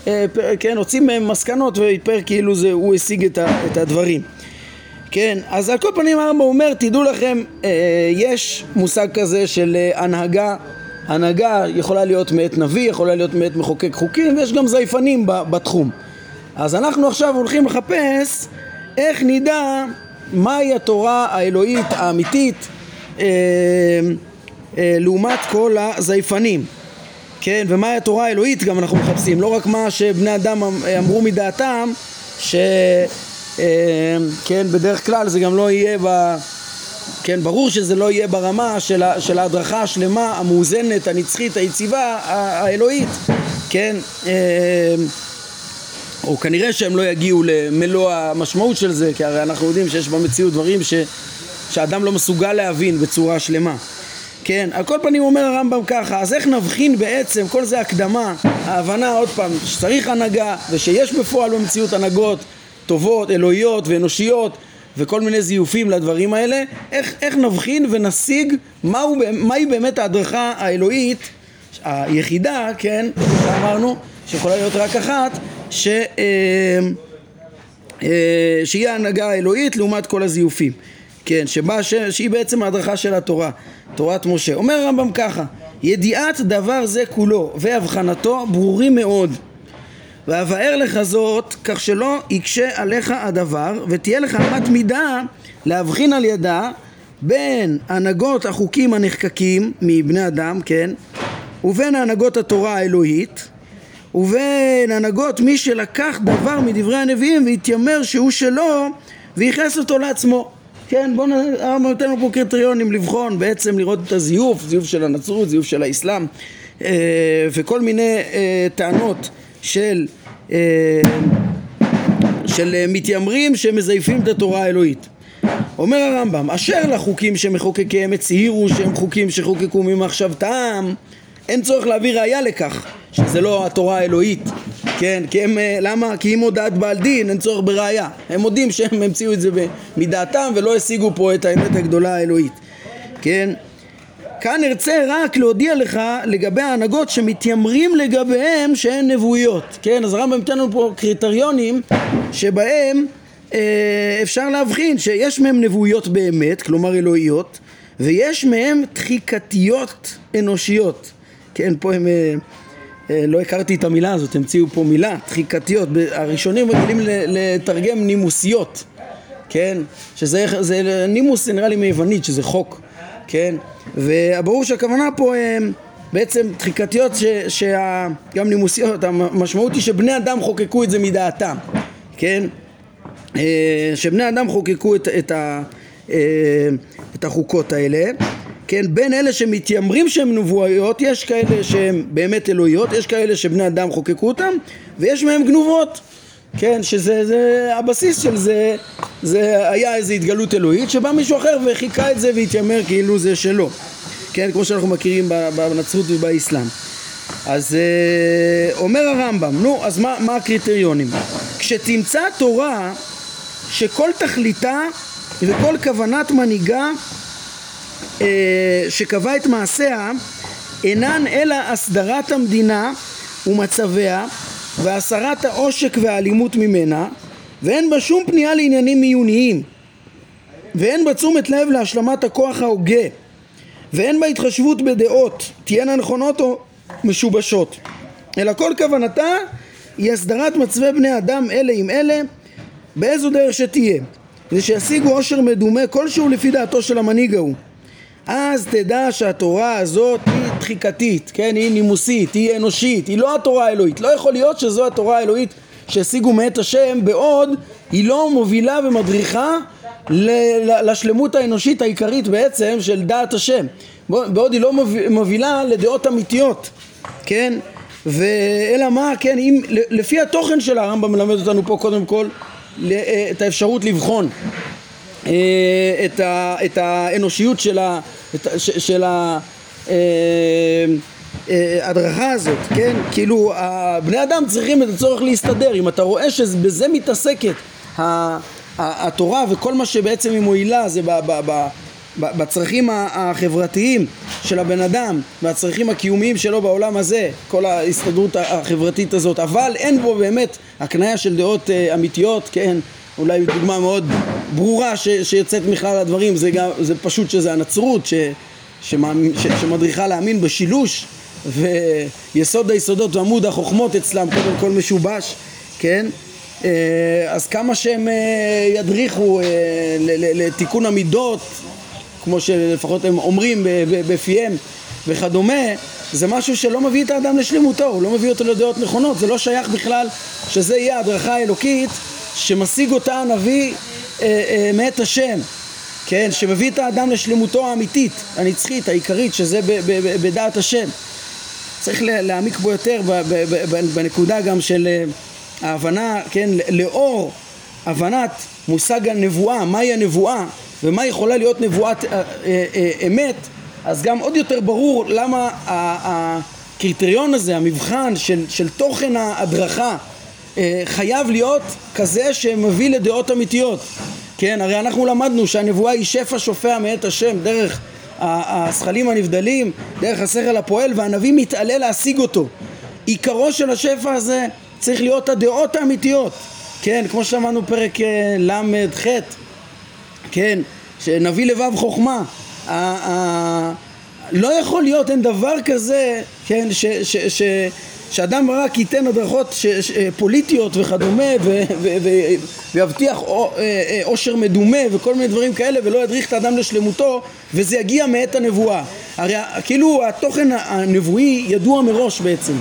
אה, כן, הוציא מהם מסקנות והתפאר כאילו זה, הוא השיג את, ה, את הדברים. כן, אז על כל פנים הרמב"ם אומר, תדעו לכם, אה, יש מושג כזה של אה, הנהגה, הנהגה יכולה להיות מאת נביא, יכולה להיות מאת מחוקק חוקים, ויש גם זייפנים בתחום. אז אנחנו עכשיו הולכים לחפש איך נדע מהי התורה האלוהית האמיתית אה, לעומת כל הזייפנים. כן, ומהי התורה האלוהית גם אנחנו מחפשים, לא רק מה שבני אדם אמ, אמרו מדעתם, שכן, אה, בדרך כלל זה גם לא יהיה ב... כן, ברור שזה לא יהיה ברמה של, של ההדרכה השלמה, המאוזנת, הנצחית, היציבה, האלוהית, כן, אה, או כנראה שהם לא יגיעו למלוא המשמעות של זה, כי הרי אנחנו יודעים שיש במציאות דברים ש, שאדם לא מסוגל להבין בצורה שלמה. כן, על כל פנים אומר הרמב"ם ככה, אז איך נבחין בעצם, כל זה הקדמה, ההבנה עוד פעם, שצריך הנהגה ושיש בפועל במציאות הנהגות טובות, אלוהיות ואנושיות וכל מיני זיופים לדברים האלה, איך, איך נבחין ונשיג מהו, מהי באמת ההדרכה האלוהית היחידה, כן, שאמרנו, שיכולה להיות רק אחת, ש, אה, אה, שהיא ההנהגה האלוהית לעומת כל הזיופים, כן, שבה, ש, שהיא בעצם ההדרכה של התורה. תורת משה. אומר הרמב"ם ככה, ידיעת דבר זה כולו והבחנתו ברורים מאוד. ואבאר לך זאת כך שלא יקשה עליך הדבר ותהיה לך אמת מידה להבחין על ידה בין הנהגות החוקים הנחקקים מבני אדם, כן, ובין הנהגות התורה האלוהית ובין הנהגות מי שלקח דבר מדברי הנביאים והתיימר שהוא שלו וייחס אותו לעצמו כן, בואו נותן לנו פה קריטריונים לבחון, בעצם לראות את הזיוף, זיוף של הנצרות, זיוף של האסלאם אה, וכל מיני אה, טענות של, אה, של מתיימרים שמזייפים את התורה האלוהית. אומר הרמב"ם, אשר לחוקים שמחוקקיהם הצהירו שהם חוקים שחוקקו ממחשבתם, אין צורך להביא ראייה לכך שזה לא התורה האלוהית כן, כי הם, אה, למה? כי אם הודעת בעל דין אין צורך בראייה הם מודים שהם המציאו את זה מדעתם ולא השיגו פה את האמת הגדולה האלוהית כן? כאן ארצה רק להודיע לך לגבי ההנהגות שמתיימרים לגביהם שהן נבואיות כן? אז הרמב"ם נותן לנו פה קריטריונים שבהם אה, אפשר להבחין שיש מהם נבואיות באמת, כלומר אלוהיות ויש מהם דחיקתיות אנושיות כן, פה הם... אה, לא הכרתי את המילה הזאת, המציאו פה מילה, דחיקתיות. הראשונים רגילים לתרגם נימוסיות, כן? שזה נימוס זה נראה לי מיוונית, שזה חוק, כן? וברור שהכוונה פה הם בעצם דחיקתיות, שגם נימוסיות, המשמעות היא שבני אדם חוקקו את זה מדעתם, כן? אה, שבני אדם חוקקו את, את, אה, את החוקות האלה כן, בין אלה שמתיימרים שהם נבואיות, יש כאלה שהם באמת אלוהיות, יש כאלה שבני אדם חוקקו אותם, ויש מהם גנובות, כן, שזה זה, הבסיס של זה, זה היה איזו התגלות אלוהית, שבא מישהו אחר וחיכה את זה והתיימר כאילו זה שלו, כן, כמו שאנחנו מכירים בנצרות ובאסלאם. אז אה, אומר הרמב"ם, נו, אז מה, מה הקריטריונים? כשתמצא תורה שכל תכליתה וכל כוונת מנהיגה שקבע את מעשיה אינן אלא הסדרת המדינה ומצביה והסרת העושק והאלימות ממנה ואין בה שום פנייה לעניינים מיוניים ואין בה תשומת לב להשלמת הכוח ההוגה ואין בה התחשבות בדעות תהיינה נכונות או משובשות. אלא כל כוונתה היא הסדרת מצבי בני אדם אלה עם אלה באיזו דרך שתהיה זה שישיגו עושר מדומה כלשהו לפי דעתו של המנהיג ההוא אז תדע שהתורה הזאת היא דחיקתית, כן? היא נימוסית, היא אנושית, היא לא התורה האלוהית. לא יכול להיות שזו התורה האלוהית שהשיגו מאת השם, בעוד היא לא מובילה ומדריכה לשלמות האנושית העיקרית בעצם של דעת השם. בעוד היא לא מובילה לדעות אמיתיות, כן? ואלא מה, כן, אם, לפי התוכן של הרמב"ם מלמד אותנו פה קודם כל אה, את האפשרות לבחון את, ה, את האנושיות של, ה, את, של ההדרכה אה, הזאת, כן? כאילו, בני אדם צריכים את הצורך להסתדר. אם אתה רואה שבזה מתעסקת התורה וכל מה שבעצם היא מועילה זה בצרכים החברתיים של הבן אדם והצרכים הקיומיים שלו בעולם הזה, כל ההסתדרות החברתית הזאת, אבל אין בו באמת הקניה של דעות אה, אמיתיות, כן, אולי דוגמה מאוד ברורה ש, שיוצאת מכלל הדברים זה, גם, זה פשוט שזה הנצרות ש, שמאמין, ש, שמדריכה להאמין בשילוש ויסוד היסודות ועמוד החוכמות אצלם קודם כל משובש, כן? אה, אז כמה שהם אה, ידריכו לתיקון המידות כמו שלפחות הם אומרים בפיהם וכדומה, זה משהו שלא מביא את האדם לשלמותו, הוא לא מביא אותו לדעות נכונות, זה לא שייך בכלל שזה יהיה הדרכה האלוקית שמשיג אותה הנביא אה, אה, מאת השם, כן, שמביא את האדם לשלמותו האמיתית, הנצחית, העיקרית, שזה בדעת השם. צריך להעמיק בו יותר בנקודה גם של אה, ההבנה, כן, לאור הבנת מושג הנבואה, מהי הנבואה, ומה יכולה להיות נבואת אה, אה, אה, אמת, אז גם עוד יותר ברור למה הקריטריון הזה, המבחן של, של תוכן ההדרכה חייב להיות כזה שמביא לדעות אמיתיות. כן, הרי אנחנו למדנו שהנבואה היא שפע שופע מאת השם דרך הזכלים הנבדלים, דרך השכל הפועל, והנביא מתעלה להשיג אותו. עיקרו של השפע הזה צריך להיות הדעות האמיתיות. כן, כמו שאמרנו פרק ל"ח, כן, שנביא לבב חוכמה. לא יכול להיות, אין דבר כזה, כן, ש, ש, ש, שאדם רק ייתן הדרכות ש, ש, פוליטיות וכדומה ו, ו, ו, ויבטיח עושר אה, אה, מדומה וכל מיני דברים כאלה ולא ידריך את האדם לשלמותו וזה יגיע מאת הנבואה. הרי כאילו התוכן הנבואי ידוע מראש בעצם.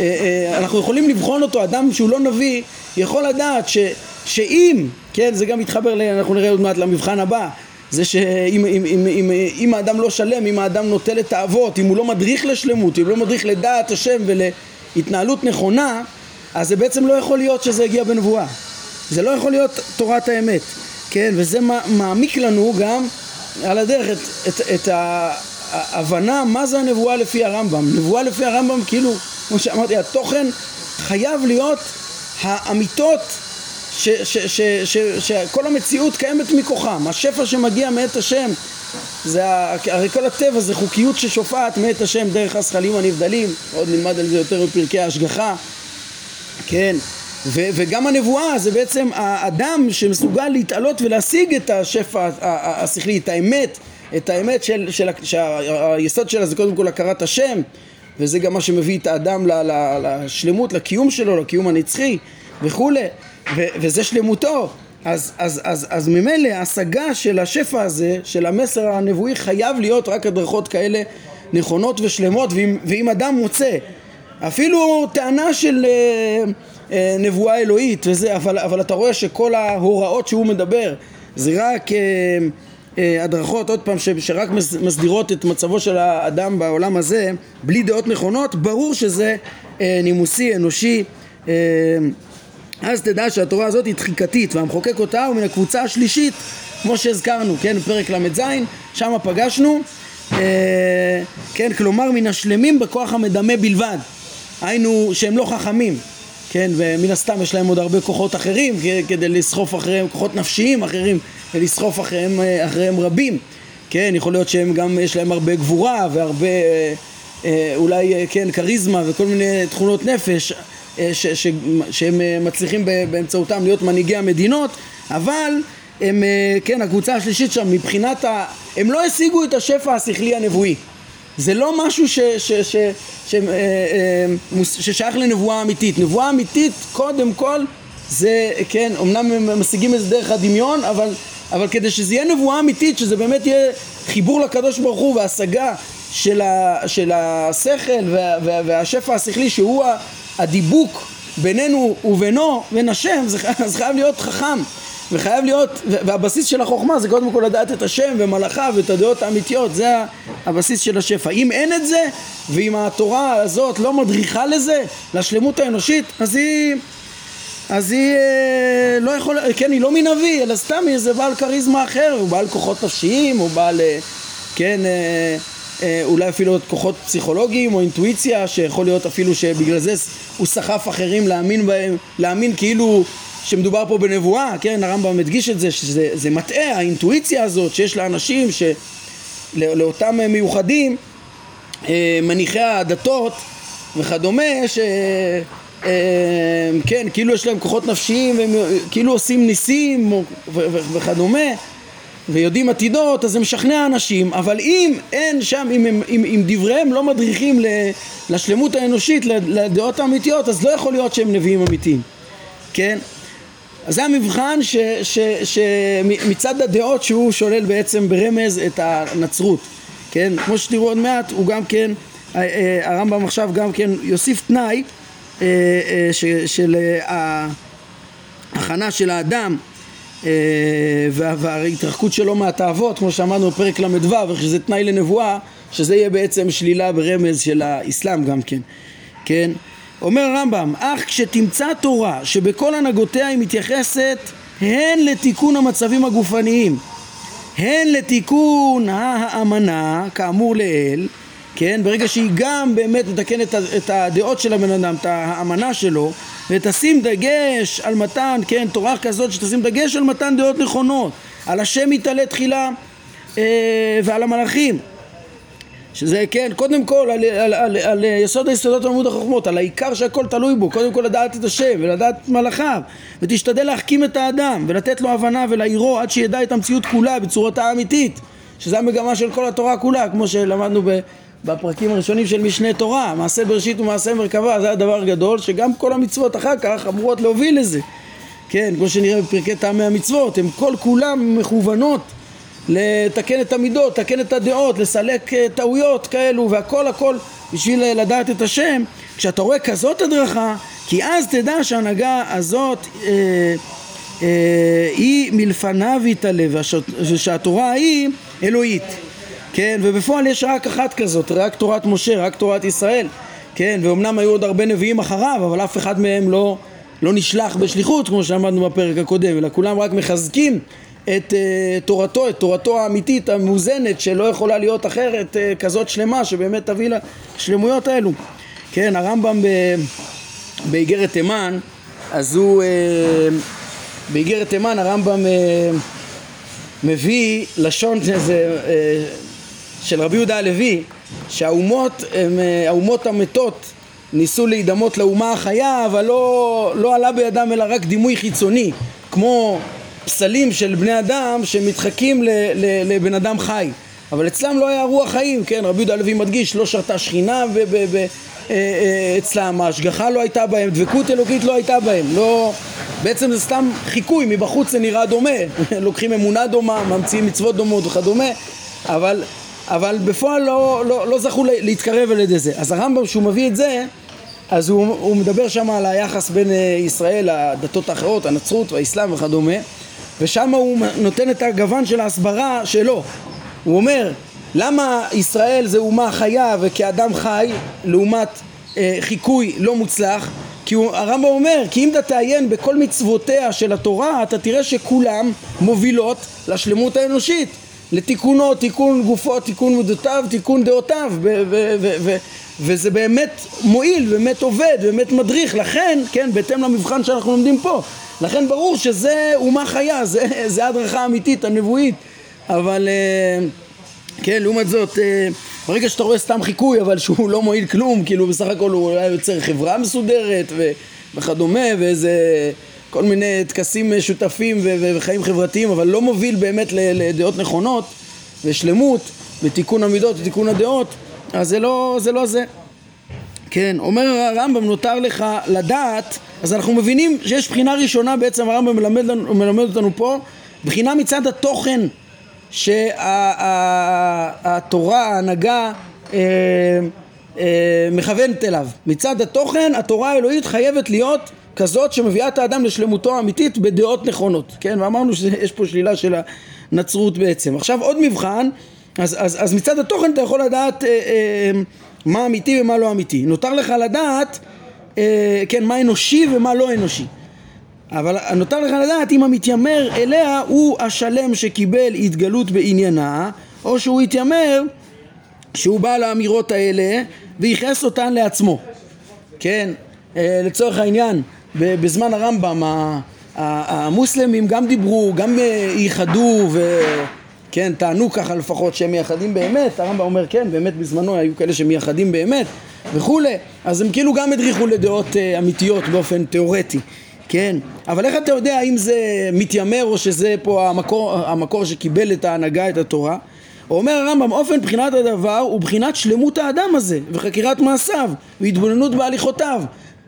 אה, אנחנו יכולים לבחון אותו, אדם שהוא לא נביא יכול לדעת ש, שאם, כן, זה גם מתחבר, אנחנו נראה עוד מעט למבחן הבא, זה שאם אם, אם, אם, אם האדם לא שלם, אם האדם נוטה לתאוות, אם הוא לא מדריך לשלמות, אם הוא לא מדריך לדעת השם ולהתנהלות נכונה, אז זה בעצם לא יכול להיות שזה יגיע בנבואה. זה לא יכול להיות תורת האמת, כן? וזה מעמיק לנו גם על הדרך את, את, את ההבנה מה זה הנבואה לפי הרמב"ם. נבואה לפי הרמב"ם, כאילו, כמו שאמרתי, התוכן חייב להיות האמיתות שכל המציאות קיימת מכוחם, השפע שמגיע מאת השם, זה, הרי כל הטבע זה חוקיות ששופעת מאת השם דרך הזכלים הנבדלים, עוד נלמד על זה יותר בפרקי ההשגחה, כן, ו, וגם הנבואה זה בעצם האדם שמסוגל להתעלות ולהשיג את השפע השכלי, את האמת, את האמת של, של, שהיסוד שלה זה קודם כל הכרת השם, וזה גם מה שמביא את האדם לשלמות, לקיום שלו, לקיום הנצחי וכולי ו- וזה שלמותו. אז, אז, אז, אז ממילא ההשגה של השפע הזה, של המסר הנבואי, חייב להיות רק הדרכות כאלה נכונות ושלמות, ואם, ואם אדם מוצא אפילו טענה של אה, אה, נבואה אלוהית וזה, אבל, אבל אתה רואה שכל ההוראות שהוא מדבר זה רק אה, אה, הדרכות, עוד פעם, ש, שרק מסדירות את מצבו של האדם בעולם הזה, בלי דעות נכונות, ברור שזה אה, נימוסי, אנושי. אה, אז תדע שהתורה הזאת היא דחיקתית והמחוקק אותה הוא מן הקבוצה השלישית כמו שהזכרנו, כן, בפרק ל"ז, שם פגשנו, אה, כן, כלומר מן השלמים בכוח המדמה בלבד, היינו שהם לא חכמים, כן, ומן הסתם יש להם עוד הרבה כוחות אחרים כדי לסחוף אחריהם, כוחות נפשיים אחרים, לסחוף אחריהם, אחריהם רבים, כן, יכול להיות שהם גם, יש להם הרבה גבורה והרבה אה, אולי, אה, כן, כריזמה וכל מיני תכונות נפש. אה, ש, ש, שהם אה, מצליחים באמצעותם להיות מנהיגי המדינות, אבל הם, אה, כן, הקבוצה השלישית שם, מבחינת ה... הם לא השיגו את השפע השכלי הנבואי. זה לא משהו ש, ש, ש, ש, אה, אה, ששייך לנבואה אמיתית. נבואה אמיתית, קודם כל, זה, כן, אמנם הם משיגים את זה דרך הדמיון, אבל, אבל כדי שזה יהיה נבואה אמיתית, שזה באמת יהיה חיבור לקדוש ברוך הוא והשגה של, ה, של השכל וה, וה, והשפע השכלי, שהוא הדיבוק בינינו ובינו, בין השם, זה, זה חייב להיות חכם. וחייב להיות, והבסיס של החוכמה זה קודם כל לדעת את השם ומלאכיו ואת הדעות האמיתיות, זה הבסיס של השפע. אם אין את זה, ואם התורה הזאת לא מדריכה לזה, לשלמות האנושית, אז היא, אז היא אה, לא יכולה, כן, היא לא מנביא, אלא סתם היא איזה בעל כריזמה אחר, הוא בעל כוחות נפשיים, הוא בעל, אה, כן, אה, אולי אפילו כוחות פסיכולוגיים או אינטואיציה, שיכול להיות אפילו שבגלל זה הוא סחף אחרים להאמין בהם, להאמין כאילו שמדובר פה בנבואה, כן, הרמב"ם מדגיש את זה, שזה מטעה, האינטואיציה הזאת שיש לאנשים, לאותם מיוחדים, אה, מניחי הדתות וכדומה, ש... אה, כן, כאילו יש להם כוחות נפשיים והם כאילו עושים ניסים וכדומה ויודעים עתידות, אז זה משכנע אנשים, אבל אם אין שם, אם, אם, אם, אם דבריהם לא מדריכים לשלמות האנושית, לדעות האמיתיות, אז לא יכול להיות שהם נביאים אמיתיים, כן? אז זה המבחן שמצד הדעות שהוא שולל בעצם ברמז את הנצרות, כן? כמו שתראו עוד מעט, הוא גם כן, אה, אה, הרמב"ם עכשיו גם כן יוסיף תנאי אה, של ההכנה של האדם וההתרחקות שלו מהתאוות, כמו שאמרנו בפרק ל"ו, שזה תנאי לנבואה, שזה יהיה בעצם שלילה ברמז של האסלאם גם כן, כן? אומר הרמב"ם, אך כשתמצא תורה שבכל הנהגותיה היא מתייחסת הן לתיקון המצבים הגופניים, הן לתיקון האמנה, כאמור לעיל, כן, ברגע שהיא גם באמת מתקנת את הדעות של הבן אדם, את האמנה שלו, ותשים דגש על מתן, כן, תורה כזאת שתשים דגש על מתן דעות נכונות, על השם יתעלה תחילה אה, ועל המלאכים. שזה כן, קודם כל על, על, על, על יסוד היסודות עמוד החוכמות, על העיקר שהכל תלוי בו, קודם כל לדעת את השם ולדעת מלאכיו ותשתדל להחכים את האדם ולתת לו הבנה ולעירו עד שידע את המציאות כולה בצורתה האמיתית שזה המגמה של כל התורה כולה כמו שלמדנו בפרקים הראשונים של משנה תורה מעשה בראשית ומעשה מרכבה זה הדבר הגדול שגם כל המצוות אחר כך אמורות להוביל לזה. כן, כמו שנראה בפרקי טעמי המצוות, הן כל כולן מכוונות לתקן את המידות, לתקן את הדעות, לסלק אה, טעויות כאלו והכל הכל בשביל אה, לדעת את השם. כשאתה רואה כזאת הדרכה כי אז תדע שההנהגה הזאת אה, אה, היא מלפניו יתעלה ושהתורה היא אלוהית כן ובפועל יש רק אחת כזאת רק תורת משה רק תורת ישראל כן ואומנם היו עוד הרבה נביאים אחריו אבל אף אחד מהם לא, לא נשלח בשליחות כמו שאמרנו בפרק הקודם אלא כולם רק מחזקים את uh, תורתו, את תורתו האמיתית, המאוזנת, שלא יכולה להיות אחרת, uh, כזאת שלמה, שבאמת תביא לשלמויות האלו. כן, הרמב"ם באיגרת תימן, אז הוא, uh, באיגרת תימן הרמב"ם uh, מביא לשון שזה, uh, של רבי יהודה הלוי, שהאומות, הם, uh, האומות המתות ניסו להידמות לאומה החיה, אבל לא, לא עלה בידם אלא רק דימוי חיצוני, כמו פסלים של בני אדם שמתחקים לבן אדם חי. אבל אצלם לא היה רוח חיים, כן, רבי יהודה הלוי מדגיש, לא שרתה שכינה אה, אה, אצלם, ההשגחה לא הייתה בהם, דבקות אלוקית לא הייתה בהם, לא... בעצם זה סתם חיקוי, מבחוץ זה נראה דומה, לוקחים אמונה דומה, ממציאים מצוות דומות וכדומה, אבל, אבל בפועל לא, לא, לא זכו להתקרב על ידי זה. אז הרמב"ם, שהוא מביא את זה, אז הוא, הוא מדבר שם על היחס בין אה, ישראל לדתות האחרות, הנצרות והאסלאם וכדומה ושם הוא נותן את הגוון של ההסברה שלו. הוא אומר, למה ישראל זה אומה חיה וכאדם חי לעומת אה, חיקוי לא מוצלח? כי הוא, הרמב"ם אומר, כי אם אתה תעיין בכל מצוותיה של התורה, אתה תראה שכולם מובילות לשלמות האנושית. לתיקונו, תיקון גופו, תיקון מידותיו, תיקון דעותיו וזה באמת מועיל, באמת עובד, באמת מדריך, לכן, כן, בהתאם למבחן שאנחנו לומדים פה, לכן ברור שזה אומה חיה, זה, זה הדרכה אמיתית, הנבואית, אבל אה, כן, לעומת זאת, אה, ברגע שאתה רואה סתם חיקוי אבל שהוא לא מועיל כלום, כאילו בסך הכל הוא היה יוצר חברה מסודרת. וכדומה ואיזה כל מיני טקסים שותפים ו... וחיים חברתיים אבל לא מוביל באמת לדעות נכונות ושלמות ותיקון המידות ותיקון הדעות אז זה לא זה. לא זה. כן, אומר הרמב"ם נותר לך לדעת אז אנחנו מבינים שיש בחינה ראשונה בעצם הרמב"ם מלמד, מלמד אותנו פה בחינה מצד התוכן שהתורה, ההנהגה אה, אה, מכוונת אליו. מצד התוכן, התורה האלוהית חייבת להיות כזאת שמביאה את האדם לשלמותו האמיתית בדעות נכונות, כן? ואמרנו שיש פה שלילה של הנצרות בעצם. עכשיו עוד מבחן, אז, אז, אז מצד התוכן אתה יכול לדעת אה, אה, מה אמיתי ומה לא אמיתי. נותר לך לדעת, אה, כן, מה אנושי ומה לא אנושי. אבל נותר לך לדעת אם המתיימר אליה הוא השלם שקיבל התגלות בעניינה או שהוא התיימר שהוא בא לאמירות האלה וייחס אותן לעצמו. כן, אה, לצורך העניין בזמן הרמב"ם המוסלמים גם דיברו, גם אה, ייחדו וכן, טענו ככה לפחות שהם מייחדים באמת, הרמב"ם אומר כן, באמת בזמנו היו כאלה שמייחדים באמת וכולי, אז הם כאילו גם הדריכו לדעות אה, אמיתיות באופן תיאורטי. כן, אבל איך אתה יודע אם זה מתיימר או שזה פה המקור, המקור שקיבל את ההנהגה, את התורה? אומר הרמב"ם, אופן בחינת הדבר הוא בחינת שלמות האדם הזה וחקירת מעשיו והתבוננות בהליכותיו.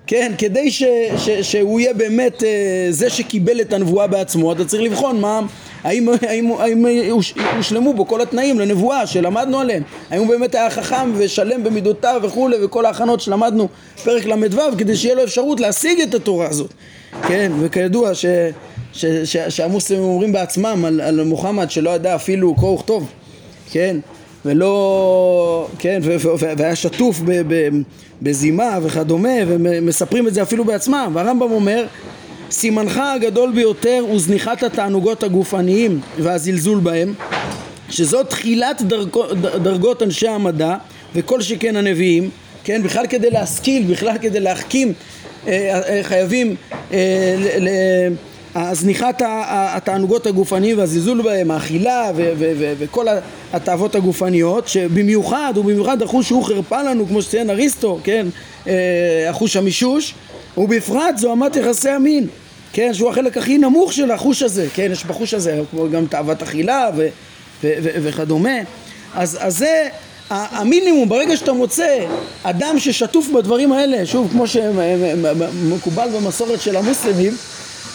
כן, כדי ש, ש, שהוא יהיה באמת אה, זה שקיבל את הנבואה בעצמו, אתה צריך לבחון מה, האם, האם, האם הושלמו בו כל התנאים לנבואה שלמדנו עליהם, האם הוא באמת היה חכם ושלם במידותיו וכולי וכל ההכנות שלמדנו פרק ל"ו כדי שיהיה לו אפשרות להשיג את התורה הזאת. כן, וכידוע ש, ש, ש, שהמוסלמים אומרים בעצמם על, על מוחמד שלא ידע אפילו קרוא וכתוב, כן, ולא, כן, והיה שטוף בזימה וכדומה, ומספרים את זה אפילו בעצמם, והרמב"ם אומר סימנך הגדול ביותר הוא זניחת התענוגות הגופניים והזלזול בהם שזו תחילת דרגו, דרגות אנשי המדע וכל שכן הנביאים כן, בכלל כדי להשכיל, בכלל כדי להחכים אה, אה, חייבים אה, זניחת התענוגות הגופניים והזלזול בהם, האכילה וכל התאוות הגופניות שבמיוחד ובמיוחד החוש שהוא חרפה לנו כמו שציין אריסטו, כן, החוש המישוש ובפרט זו אמת יחסי המין, כן, שהוא החלק הכי נמוך של החוש הזה, כן, יש בחוש הזה גם תאוות אכילה וכדומה. אז, אז זה המינימום, ברגע שאתה מוצא אדם ששטוף בדברים האלה, שוב, כמו שמקובל במסורת של המוסלמים,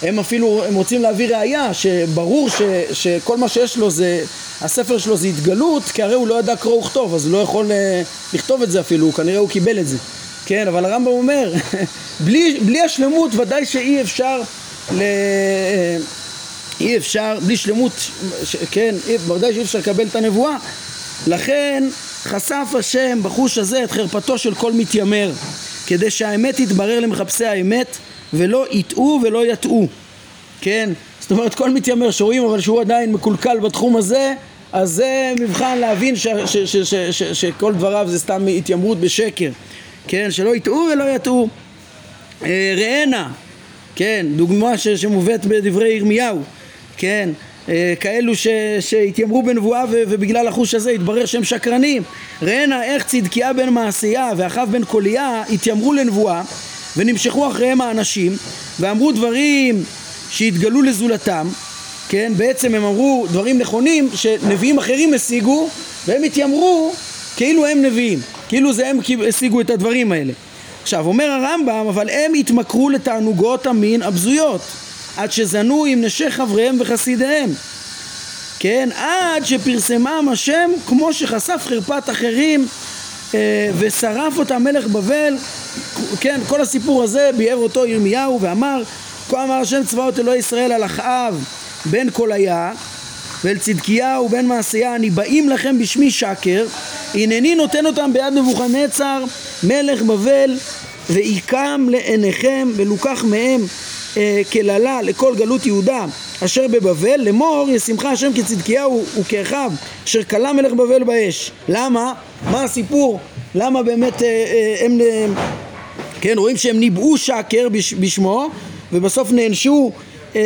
הם אפילו, הם רוצים להביא ראייה שברור ש, שכל מה שיש לו זה, הספר שלו זה התגלות, כי הרי הוא לא ידע קרוא וכתוב, אז הוא לא יכול uh, לכתוב את זה אפילו, כנראה הוא קיבל את זה. כן, אבל הרמב"ם אומר, בלי, בלי השלמות ודאי שאי אפשר ל... אי אפשר, בלי שלמות, ש, כן, ודאי שאי אפשר לקבל את הנבואה, לכן חשף השם בחוש הזה את חרפתו של כל מתיימר כדי שהאמת תתברר למחפשי האמת ולא יטעו ולא יטעו כן? זאת אומרת כל מתיימר שרואים אבל שהוא עדיין מקולקל בתחום הזה אז זה מבחן להבין ש, ש, ש, ש, ש, שכל דבריו זה סתם התיימרות בשקר כן? שלא יטעו ולא יטעו אה, ראנה כן? דוגמה ש, שמובאת בדברי ירמיהו כן? אה, כאלו ש, שהתיימרו בנבואה ו, ובגלל החוש הזה התברר שהם שקרנים ראנה איך צדקיה בן מעשייה ואחיו בן קוליה התיימרו לנבואה ונמשכו אחריהם האנשים ואמרו דברים שהתגלו לזולתם כן? בעצם הם אמרו דברים נכונים שנביאים אחרים השיגו והם התיימרו כאילו הם נביאים כאילו זה הם השיגו את הדברים האלה. עכשיו אומר הרמב"ם אבל הם התמכרו לתענוגות המין הבזויות עד שזנו עם נשי חבריהם וחסידיהם. כן? עד שפרסמם השם כמו שחשף חרפת אחרים ושרף אותה מלך בבל. כן כל הסיפור הזה ביאר אותו ירמיהו ואמר כה אמר השם צבאות אלוהי ישראל על אחאב בן קוליה ואל צדקיהו בן מעשיה הניבאים לכם בשמי שקר. הנני נותן אותם ביד נבוכדנצר מלך בבל ועיקם לעיניכם ולוקח מהם אה, כללה לכל גלות יהודה אשר בבבל לאמור ישמחה השם כצדקיהו וכאחיו אשר כלה מלך בבל באש למה? מה הסיפור? למה באמת אה, אה, הם אה, כן רואים שהם ניבאו שקר בש, בשמו ובסוף נענשו אה,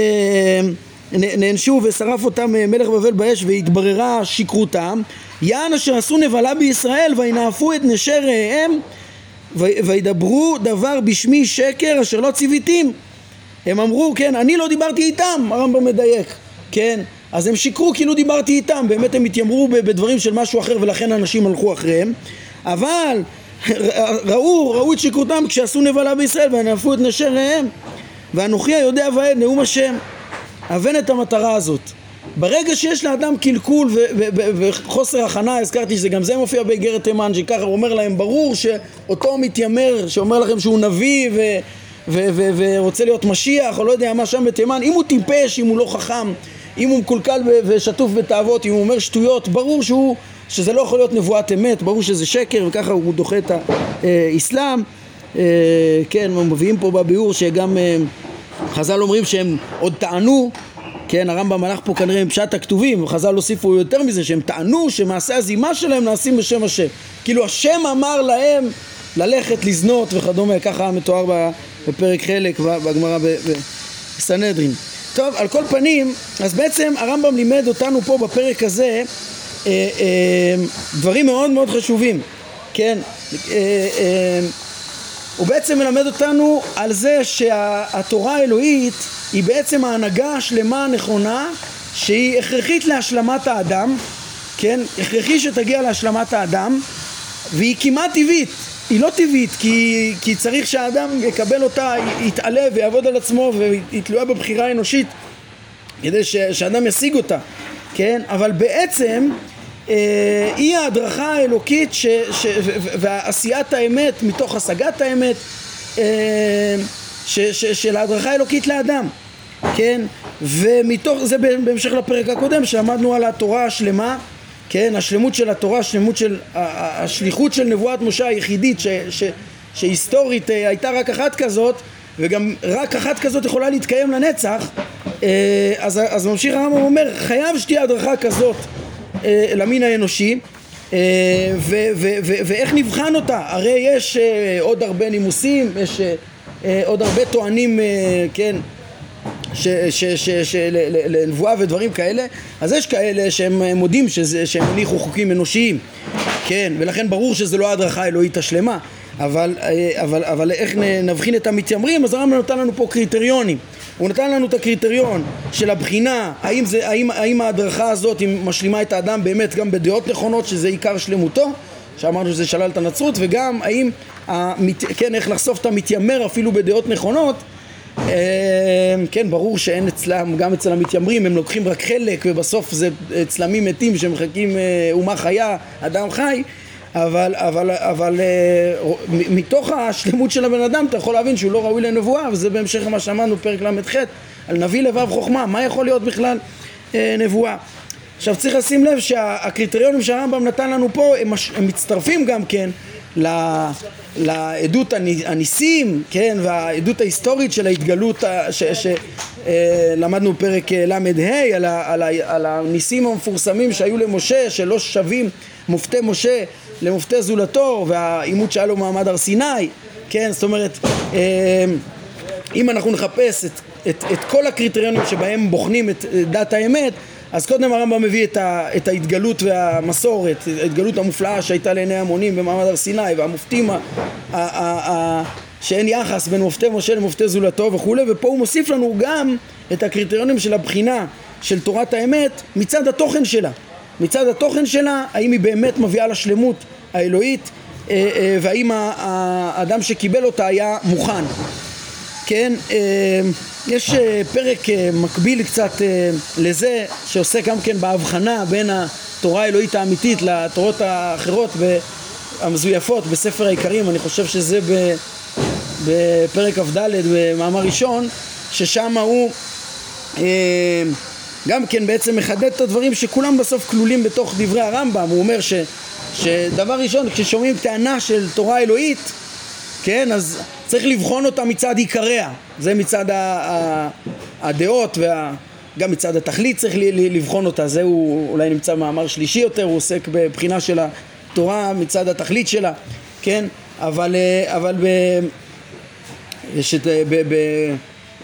נענשו ושרף אותם אה, מלך בבל באש והתבררה שכרותם יען אשר עשו נבלה בישראל וינאפו את נשי רעיהם וידברו דבר בשמי שקר אשר לא ציוויתים הם אמרו כן אני לא דיברתי איתם הרמב"ם מדייק כן אז הם שיקרו כאילו דיברתי איתם באמת הם התיימרו בדברים של משהו אחר ולכן אנשים הלכו אחריהם. אבל ראו, ראו את שיקרותם כשעשו נבלה בישראל וינאפו את נשי רעיהם ואנוכי היודע ועד נאום השם. אבן את המטרה הזאת. ברגע שיש לאדם קלקול וחוסר הכנה, הזכרתי שזה גם זה מופיע באיגרת תימן, שככה הוא אומר להם, ברור שאותו מתיימר שאומר לכם שהוא נביא ו... ורוצה להיות משיח, או לא יודע מה שם בתימן, אם הוא טיפש, אם הוא לא חכם, אם הוא מקולקל ושטוף בתאוות, אם הוא אומר שטויות, ברור שהוא, שזה לא יכול להיות נבואת אמת, ברור שזה שקר, וככה הוא דוחה את האסלאם. אה, כן, מביאים פה בביאור שגם אה, חז"ל אומרים שהם עוד טענו כן, הרמב"ם הלך פה כנראה עם פשט הכתובים, חז"ל הוסיפו יותר מזה, שהם טענו שמעשי הזימה שלהם נעשים בשם השם. כאילו השם אמר להם ללכת לזנות וכדומה, ככה מתואר בפרק חלק בגמרא בסנהדרין. טוב, על כל פנים, אז בעצם הרמב"ם לימד אותנו פה בפרק הזה אה, אה, דברים מאוד מאוד חשובים, כן? אה, אה, הוא בעצם מלמד אותנו על זה שהתורה האלוהית היא בעצם ההנהגה השלמה הנכונה שהיא הכרחית להשלמת האדם, כן? הכרחי שתגיע להשלמת האדם והיא כמעט טבעית, היא לא טבעית כי, כי צריך שהאדם יקבל אותה, יתעלה ויעבוד על עצמו והיא תלויה בבחירה האנושית כדי ש, שהאדם ישיג אותה, כן? אבל בעצם אה, היא ההדרכה האלוקית ש, ש, ועשיית האמת מתוך השגת האמת אה, ש, ש, של ההדרכה האלוקית לאדם, כן? ומתוך זה בהמשך לפרק הקודם שעמדנו על התורה השלמה, כן? השלמות של התורה, השלמות של השליחות של נבואת משה היחידית ש, ש, שהיסטורית אה, הייתה רק אחת כזאת וגם רק אחת כזאת יכולה להתקיים לנצח אז, אז ממשיך הרמב"ם אומר חייב שתהיה הדרכה כזאת אה, למין האנושי אה, ואיך נבחן אותה? הרי יש אה, עוד הרבה נימוסים, יש עוד הרבה טוענים, כן, לנבואה ודברים כאלה, אז יש כאלה שהם מודים שזה, שהם הניחו חוקים אנושיים, כן, ולכן ברור שזה לא ההדרכה האלוהית השלמה, אבל, אבל, אבל איך נבחין את המתיימרים? אז הרמב"ם נתן לנו פה קריטריונים. הוא נתן לנו את הקריטריון של הבחינה האם, זה, האם, האם ההדרכה הזאת משלימה את האדם באמת גם בדעות נכונות שזה עיקר שלמותו? שאמרנו שזה שלל את הנצרות וגם האם, המת, כן, איך לחשוף את המתיימר אפילו בדעות נכונות אה, כן, ברור שאין אצלם, גם אצל המתיימרים הם לוקחים רק חלק ובסוף זה צלמים מתים שמחכים אה, אומה חיה, אדם חי אבל, אבל, אבל אה, מתוך השלמות של הבן אדם אתה יכול להבין שהוא לא ראוי לנבואה וזה בהמשך למה שאמרנו פרק ל"ח על נביא לבב חוכמה מה יכול להיות בכלל אה, נבואה? עכשיו צריך לשים לב שהקריטריונים שהרמב"ם נתן לנו פה הם, הם מצטרפים גם כן לעדות הניסים, כן, והעדות ההיסטורית של ההתגלות שלמדנו אה, פרק ל"ה על, על, על הניסים המפורסמים שהיו למשה שלא שווים מופתי משה למופתי זולתו והעימות שהיה לו מעמד הר סיני, כן, זאת אומרת אה, אם אנחנו נחפש את, את, את כל הקריטריונים שבהם בוחנים את דת האמת אז קודם הרמב"ם מביא את, ה, את ההתגלות והמסורת, ההתגלות המופלאה שהייתה לעיני המונים במעמד הר סיני והמופתים ה, ה, ה, ה, שאין יחס בין מופתי משה למופתי זולתו וכולי ופה הוא מוסיף לנו גם את הקריטריונים של הבחינה של תורת האמת מצד התוכן שלה מצד התוכן שלה, האם היא באמת מביאה לשלמות האלוהית אה, אה, והאם האדם שקיבל אותה היה מוכן. כן, אה, יש פרק מקביל קצת לזה שעוסק גם כן בהבחנה בין התורה האלוהית האמיתית לתורות האחרות המזויפות בספר העיקרים, אני חושב שזה בפרק כ"ד במאמר ראשון, ששם הוא גם כן בעצם מחדד את הדברים שכולם בסוף כלולים בתוך דברי הרמב"ם, הוא אומר ש, שדבר ראשון כששומעים טענה של תורה אלוהית, כן, אז צריך לבחון אותה מצד עיקריה, זה מצד הדעות וגם מצד התכלית צריך לבחון אותה, זה הוא אולי נמצא במאמר שלישי יותר, הוא עוסק בבחינה של התורה מצד התכלית שלה, כן, אבל, אבל ב, יש את, ב, ב,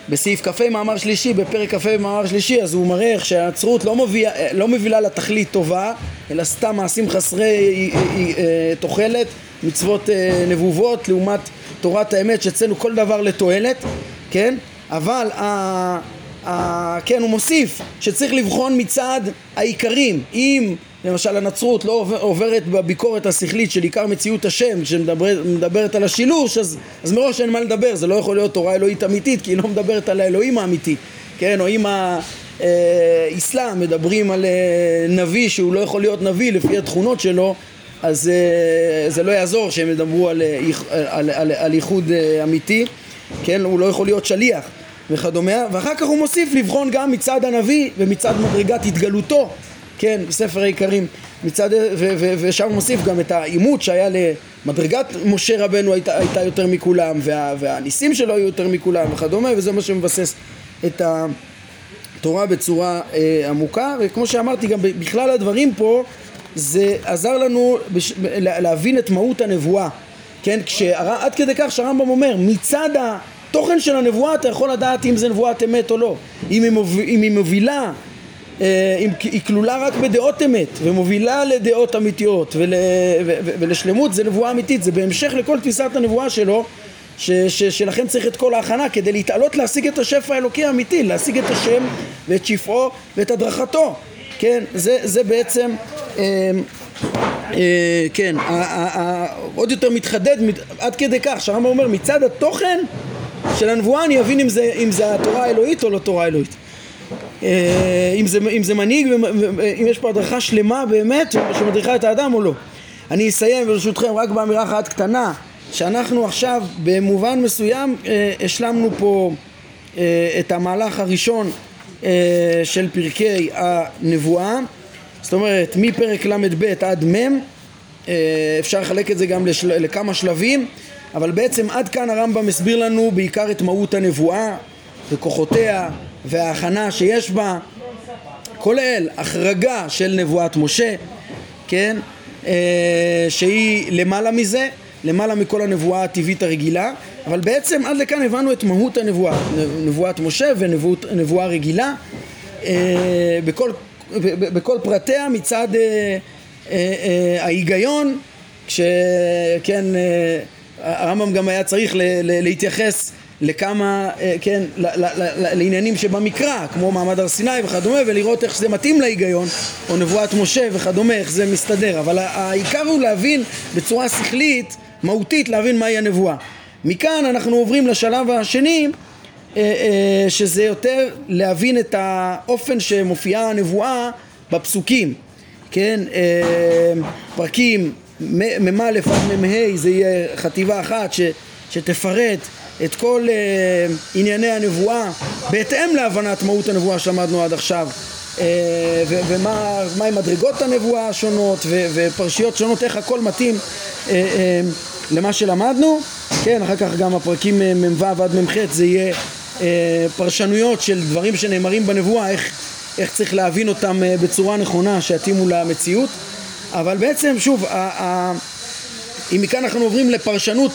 בסעיף כ"ה מאמר שלישי, בפרק כ"ה מאמר שלישי, אז הוא מראה איך שהנצרות לא, מובילה, לא מובילה לתכלית טובה, אלא סתם מעשים חסרי אה, תוחלת, מצוות אה, נבובות, לעומת תורת האמת, שאצלנו כל דבר לתועלת, כן? אבל ה... ה... כן, הוא מוסיף שצריך לבחון מצד העיקרים. אם למשל הנצרות לא עוברת בביקורת השכלית של עיקר מציאות השם, שמדברת על השילוש, אז, אז מראש אין מה לדבר, זה לא יכול להיות תורה אלוהית אמיתית, כי היא לא מדברת על האלוהים האמיתי, כן? או אם האסלאם מדברים על אה, נביא שהוא לא יכול להיות נביא לפי התכונות שלו, אז אה, זה לא יעזור שהם ידברו על, אה, על, על, על ייחוד אמיתי, כן? הוא לא יכול להיות שליח וכדומה, ואחר כך הוא מוסיף לבחון גם מצד הנביא ומצד מדרגת התגלותו כן, בספר העיקרים, מצד, ו, ו, ושם הוא מוסיף גם את העימות שהיה למדרגת משה רבנו הייתה, הייתה יותר מכולם, וה, והניסים שלו היו יותר מכולם וכדומה, וזה מה שמבסס את התורה בצורה אה, עמוקה, וכמו שאמרתי גם בכלל הדברים פה, זה עזר לנו בש, להבין את מהות הנבואה, כן, כשה, עד כדי כך שהרמב"ם אומר, מצד התוכן של הנבואה אתה יכול לדעת אם זה נבואת אמת או לא, אם היא, מוביל, אם היא מובילה אה, היא כלולה רק בדעות אמת ומובילה לדעות אמיתיות ול, ו, ו, ולשלמות זה נבואה אמיתית, זה בהמשך לכל תפיסת הנבואה שלו ש, ש, שלכן צריך את כל ההכנה כדי להתעלות להשיג את השפע האלוקי האמיתי, להשיג את השם ואת שפעו ואת הדרכתו, כן, זה, זה בעצם אה, אה, כן, ה, ה, ה, עוד יותר מתחדד עד כדי כך שהרמב"ם אומר מצד התוכן של הנבואה אני אבין אם זה, אם זה התורה האלוהית או לא תורה האלוהית אה, אם זה, אם זה מנהיג, אם יש פה הדרכה שלמה באמת שמדריכה את האדם או לא. אני אסיים ברשותכם רק באמירה אחת קטנה שאנחנו עכשיו במובן מסוים אה, השלמנו פה אה, את המהלך הראשון אה, של פרקי הנבואה. זאת אומרת מפרק ל"ב עד מ' אה, אפשר לחלק את זה גם לשל... לכמה שלבים אבל בעצם עד כאן הרמב"ם הסביר לנו בעיקר את מהות הנבואה וכוחותיה וההכנה שיש בה, כולל החרגה של נבואת משה, כן, אה, שהיא למעלה מזה, למעלה מכל הנבואה הטבעית הרגילה, אבל בעצם עד לכאן הבנו את מהות הנבואה, נבואת משה ונבואה רגילה, אה, בכל, בכל פרטיה מצד אה, ההיגיון, כשכן הרמב"ם גם היה צריך להתייחס לכמה, אה, כן, לעניינים שבמקרא, כמו מעמד הר סיני וכדומה, ולראות איך זה מתאים להיגיון, או נבואת משה וכדומה, איך זה מסתדר. אבל העיקר הוא להבין בצורה שכלית, מהותית, להבין מהי הנבואה. מכאן אנחנו עוברים לשלב השני, אה, אה, שזה יותר להבין את האופן שמופיעה הנבואה בפסוקים, כן, פרקים מ"א עד מ"ה זה יהיה חטיבה אחת ש, שתפרט את כל uh, ענייני הנבואה בהתאם להבנת מהות הנבואה שלמדנו עד עכשיו. uh, ומה עם מדרגות הנבואה השונות ו, ופרשיות שונות איך הכל מתאים uh, uh, למה שלמדנו כן אחר כך גם הפרקים מ"ו עד מ"ח זה יהיה uh, פרשנויות של דברים שנאמרים בנבואה איך, איך צריך להבין אותם uh, בצורה נכונה שיתאימו למציאות אבל בעצם שוב אם מכאן אנחנו עוברים לפרשנות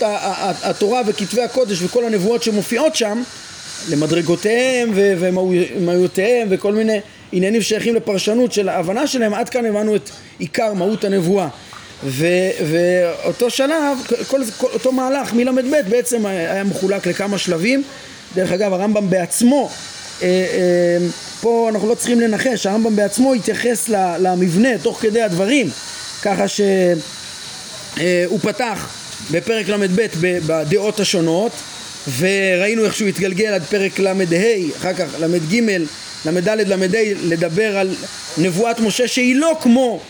התורה וכתבי הקודש וכל הנבואות שמופיעות שם, למדרגותיהם ומהויותיהם וכל מיני עניינים שייכים לפרשנות של ההבנה שלהם, עד כאן הבנו את עיקר מהות הנבואה. ו, ואותו שלב, כל, כל, אותו מהלך מל"ב בעצם היה מחולק לכמה שלבים. דרך אגב, הרמב"ם בעצמו, אה, אה, פה אנחנו לא צריכים לנחש, הרמב"ם בעצמו התייחס למבנה תוך כדי הדברים, ככה ש... אה, פתח בפרק ל"ב בדעות השונות וראינו איך שהוא התגלגל עד פרק ל"ה, אחר כך ל"ג, ל"ד, ל"ה, לדבר על נבואת משה שהיא לא כמו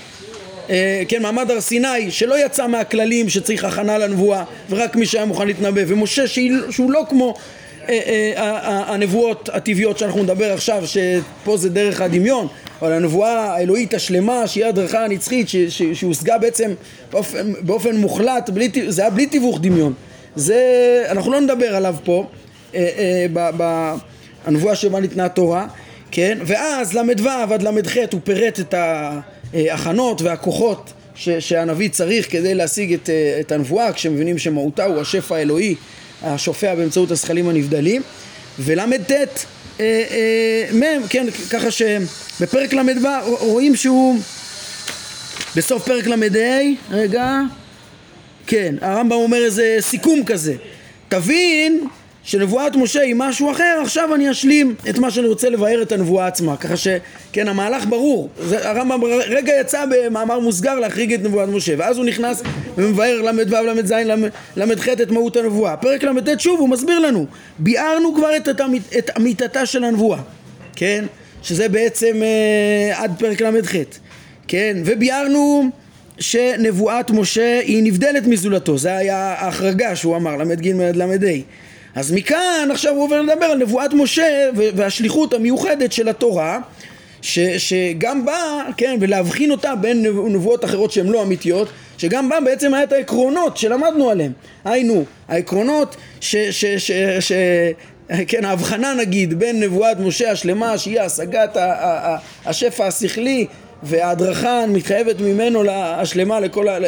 כן, מעמד הר סיני שלא יצא מהכללים שצריך הכנה לנבואה ורק מי שהיה מוכן להתנבא. ומשה שהוא לא כמו אה, הנבואות הטבעיות שאנחנו נדבר עכשיו שפה זה דרך הדמיון אבל הנבואה האלוהית השלמה שהיא הדרכה הנצחית שהושגה בעצם באופן, באופן מוחלט, בלי, זה היה בלי תיווך דמיון. זה, אנחנו לא נדבר עליו פה אה, אה, בנבואה שבה ניתנה התורה כן, ואז ל"ו עד ל"ח הוא פירט את ההכנות והכוחות ש, שהנביא צריך כדי להשיג את, את הנבואה כשמבינים שמהותה הוא השפע האלוהי השופע באמצעות הזכלים הנבדלים. ול"ט אה, אה, מ', כן, ככה שבפרק ל"ו רואים שהוא בסוף פרק ל"ה, רגע, כן, הרמב"ם אומר איזה סיכום כזה. תבין שנבואת משה היא משהו אחר, עכשיו אני אשלים את מה שאני רוצה לבאר את הנבואה עצמה. ככה שכן, המהלך ברור. הרמב"ם רגע יצא במאמר מוסגר להחריג את נבואת משה, ואז הוא נכנס ומבאר ל"ו, ל"ז, ל"ח את מהות הנבואה. פרק ל"ט שוב הוא מסביר לנו, ביארנו כבר את, את אמיתתה של הנבואה, כן? שזה בעצם אה, עד פרק ל"ח, כן? וביארנו שנבואת משה היא נבדלת מזולתו, זה היה ההחרגה שהוא אמר, ל"ג ל"ה. אז מכאן עכשיו הוא עובר לדבר על נבואת משה והשליחות המיוחדת של התורה ש, שגם באה, כן, ולהבחין אותה בין נבואות אחרות שהן לא אמיתיות שגם בה בעצם היה את העקרונות שלמדנו עליהן היינו, העקרונות ש... ש, ש, ש כן, ההבחנה נגיד בין נבואת משה השלמה שהיא השגת השפע השכלי וההדרכה המתחייבת ממנו השלמה לכל ה...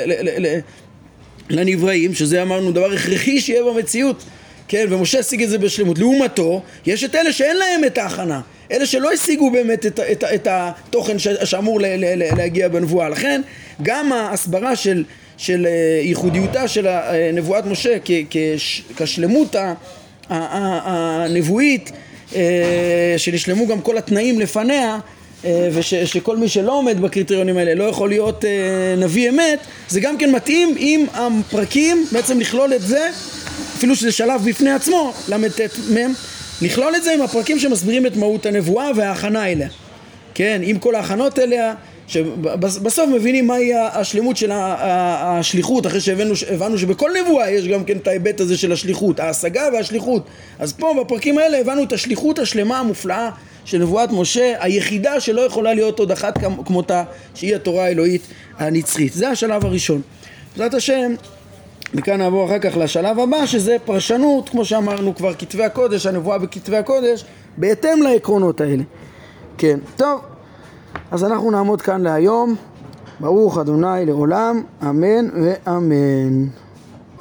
לנבראים, שזה אמרנו דבר הכרחי שיהיה במציאות כן, ומשה השיג את זה בשלמות. לעומתו, יש את אלה שאין להם את ההכנה. אלה שלא השיגו באמת את, את, את התוכן שאמור ל, ל, ל, להגיע בנבואה. לכן, גם ההסברה של, של אה, ייחודיותה של אה, נבואת משה כ, כש, כשלמות הנבואית, אה, שנשלמו גם כל התנאים לפניה, ושכל מי שלא עומד בקריטריונים האלה לא יכול להיות נביא אמת, זה גם כן מתאים עם הפרקים, בעצם לכלול את זה אפילו שזה שלב בפני עצמו, ל"ט מ', לכלול את זה עם הפרקים שמסבירים את מהות הנבואה וההכנה אליה. כן, עם כל ההכנות אליה, שבסוף מבינים מהי השלמות של השליחות, אחרי שהבנו שבכל נבואה יש גם כן את ההיבט הזה של השליחות, ההשגה והשליחות. אז פה בפרקים האלה הבנו את השליחות השלמה המופלאה של נבואת משה, היחידה שלא יכולה להיות עוד אחת כמותה, שהיא התורה האלוהית הנצחית. זה השלב הראשון. בעזרת השם מכאן נעבור אחר כך לשלב הבא שזה פרשנות, כמו שאמרנו כבר, כתבי הקודש, הנבואה בכתבי הקודש, בהתאם לעקרונות האלה. כן, טוב, אז אנחנו נעמוד כאן להיום. ברוך אדוני לעולם, אמן ואמן.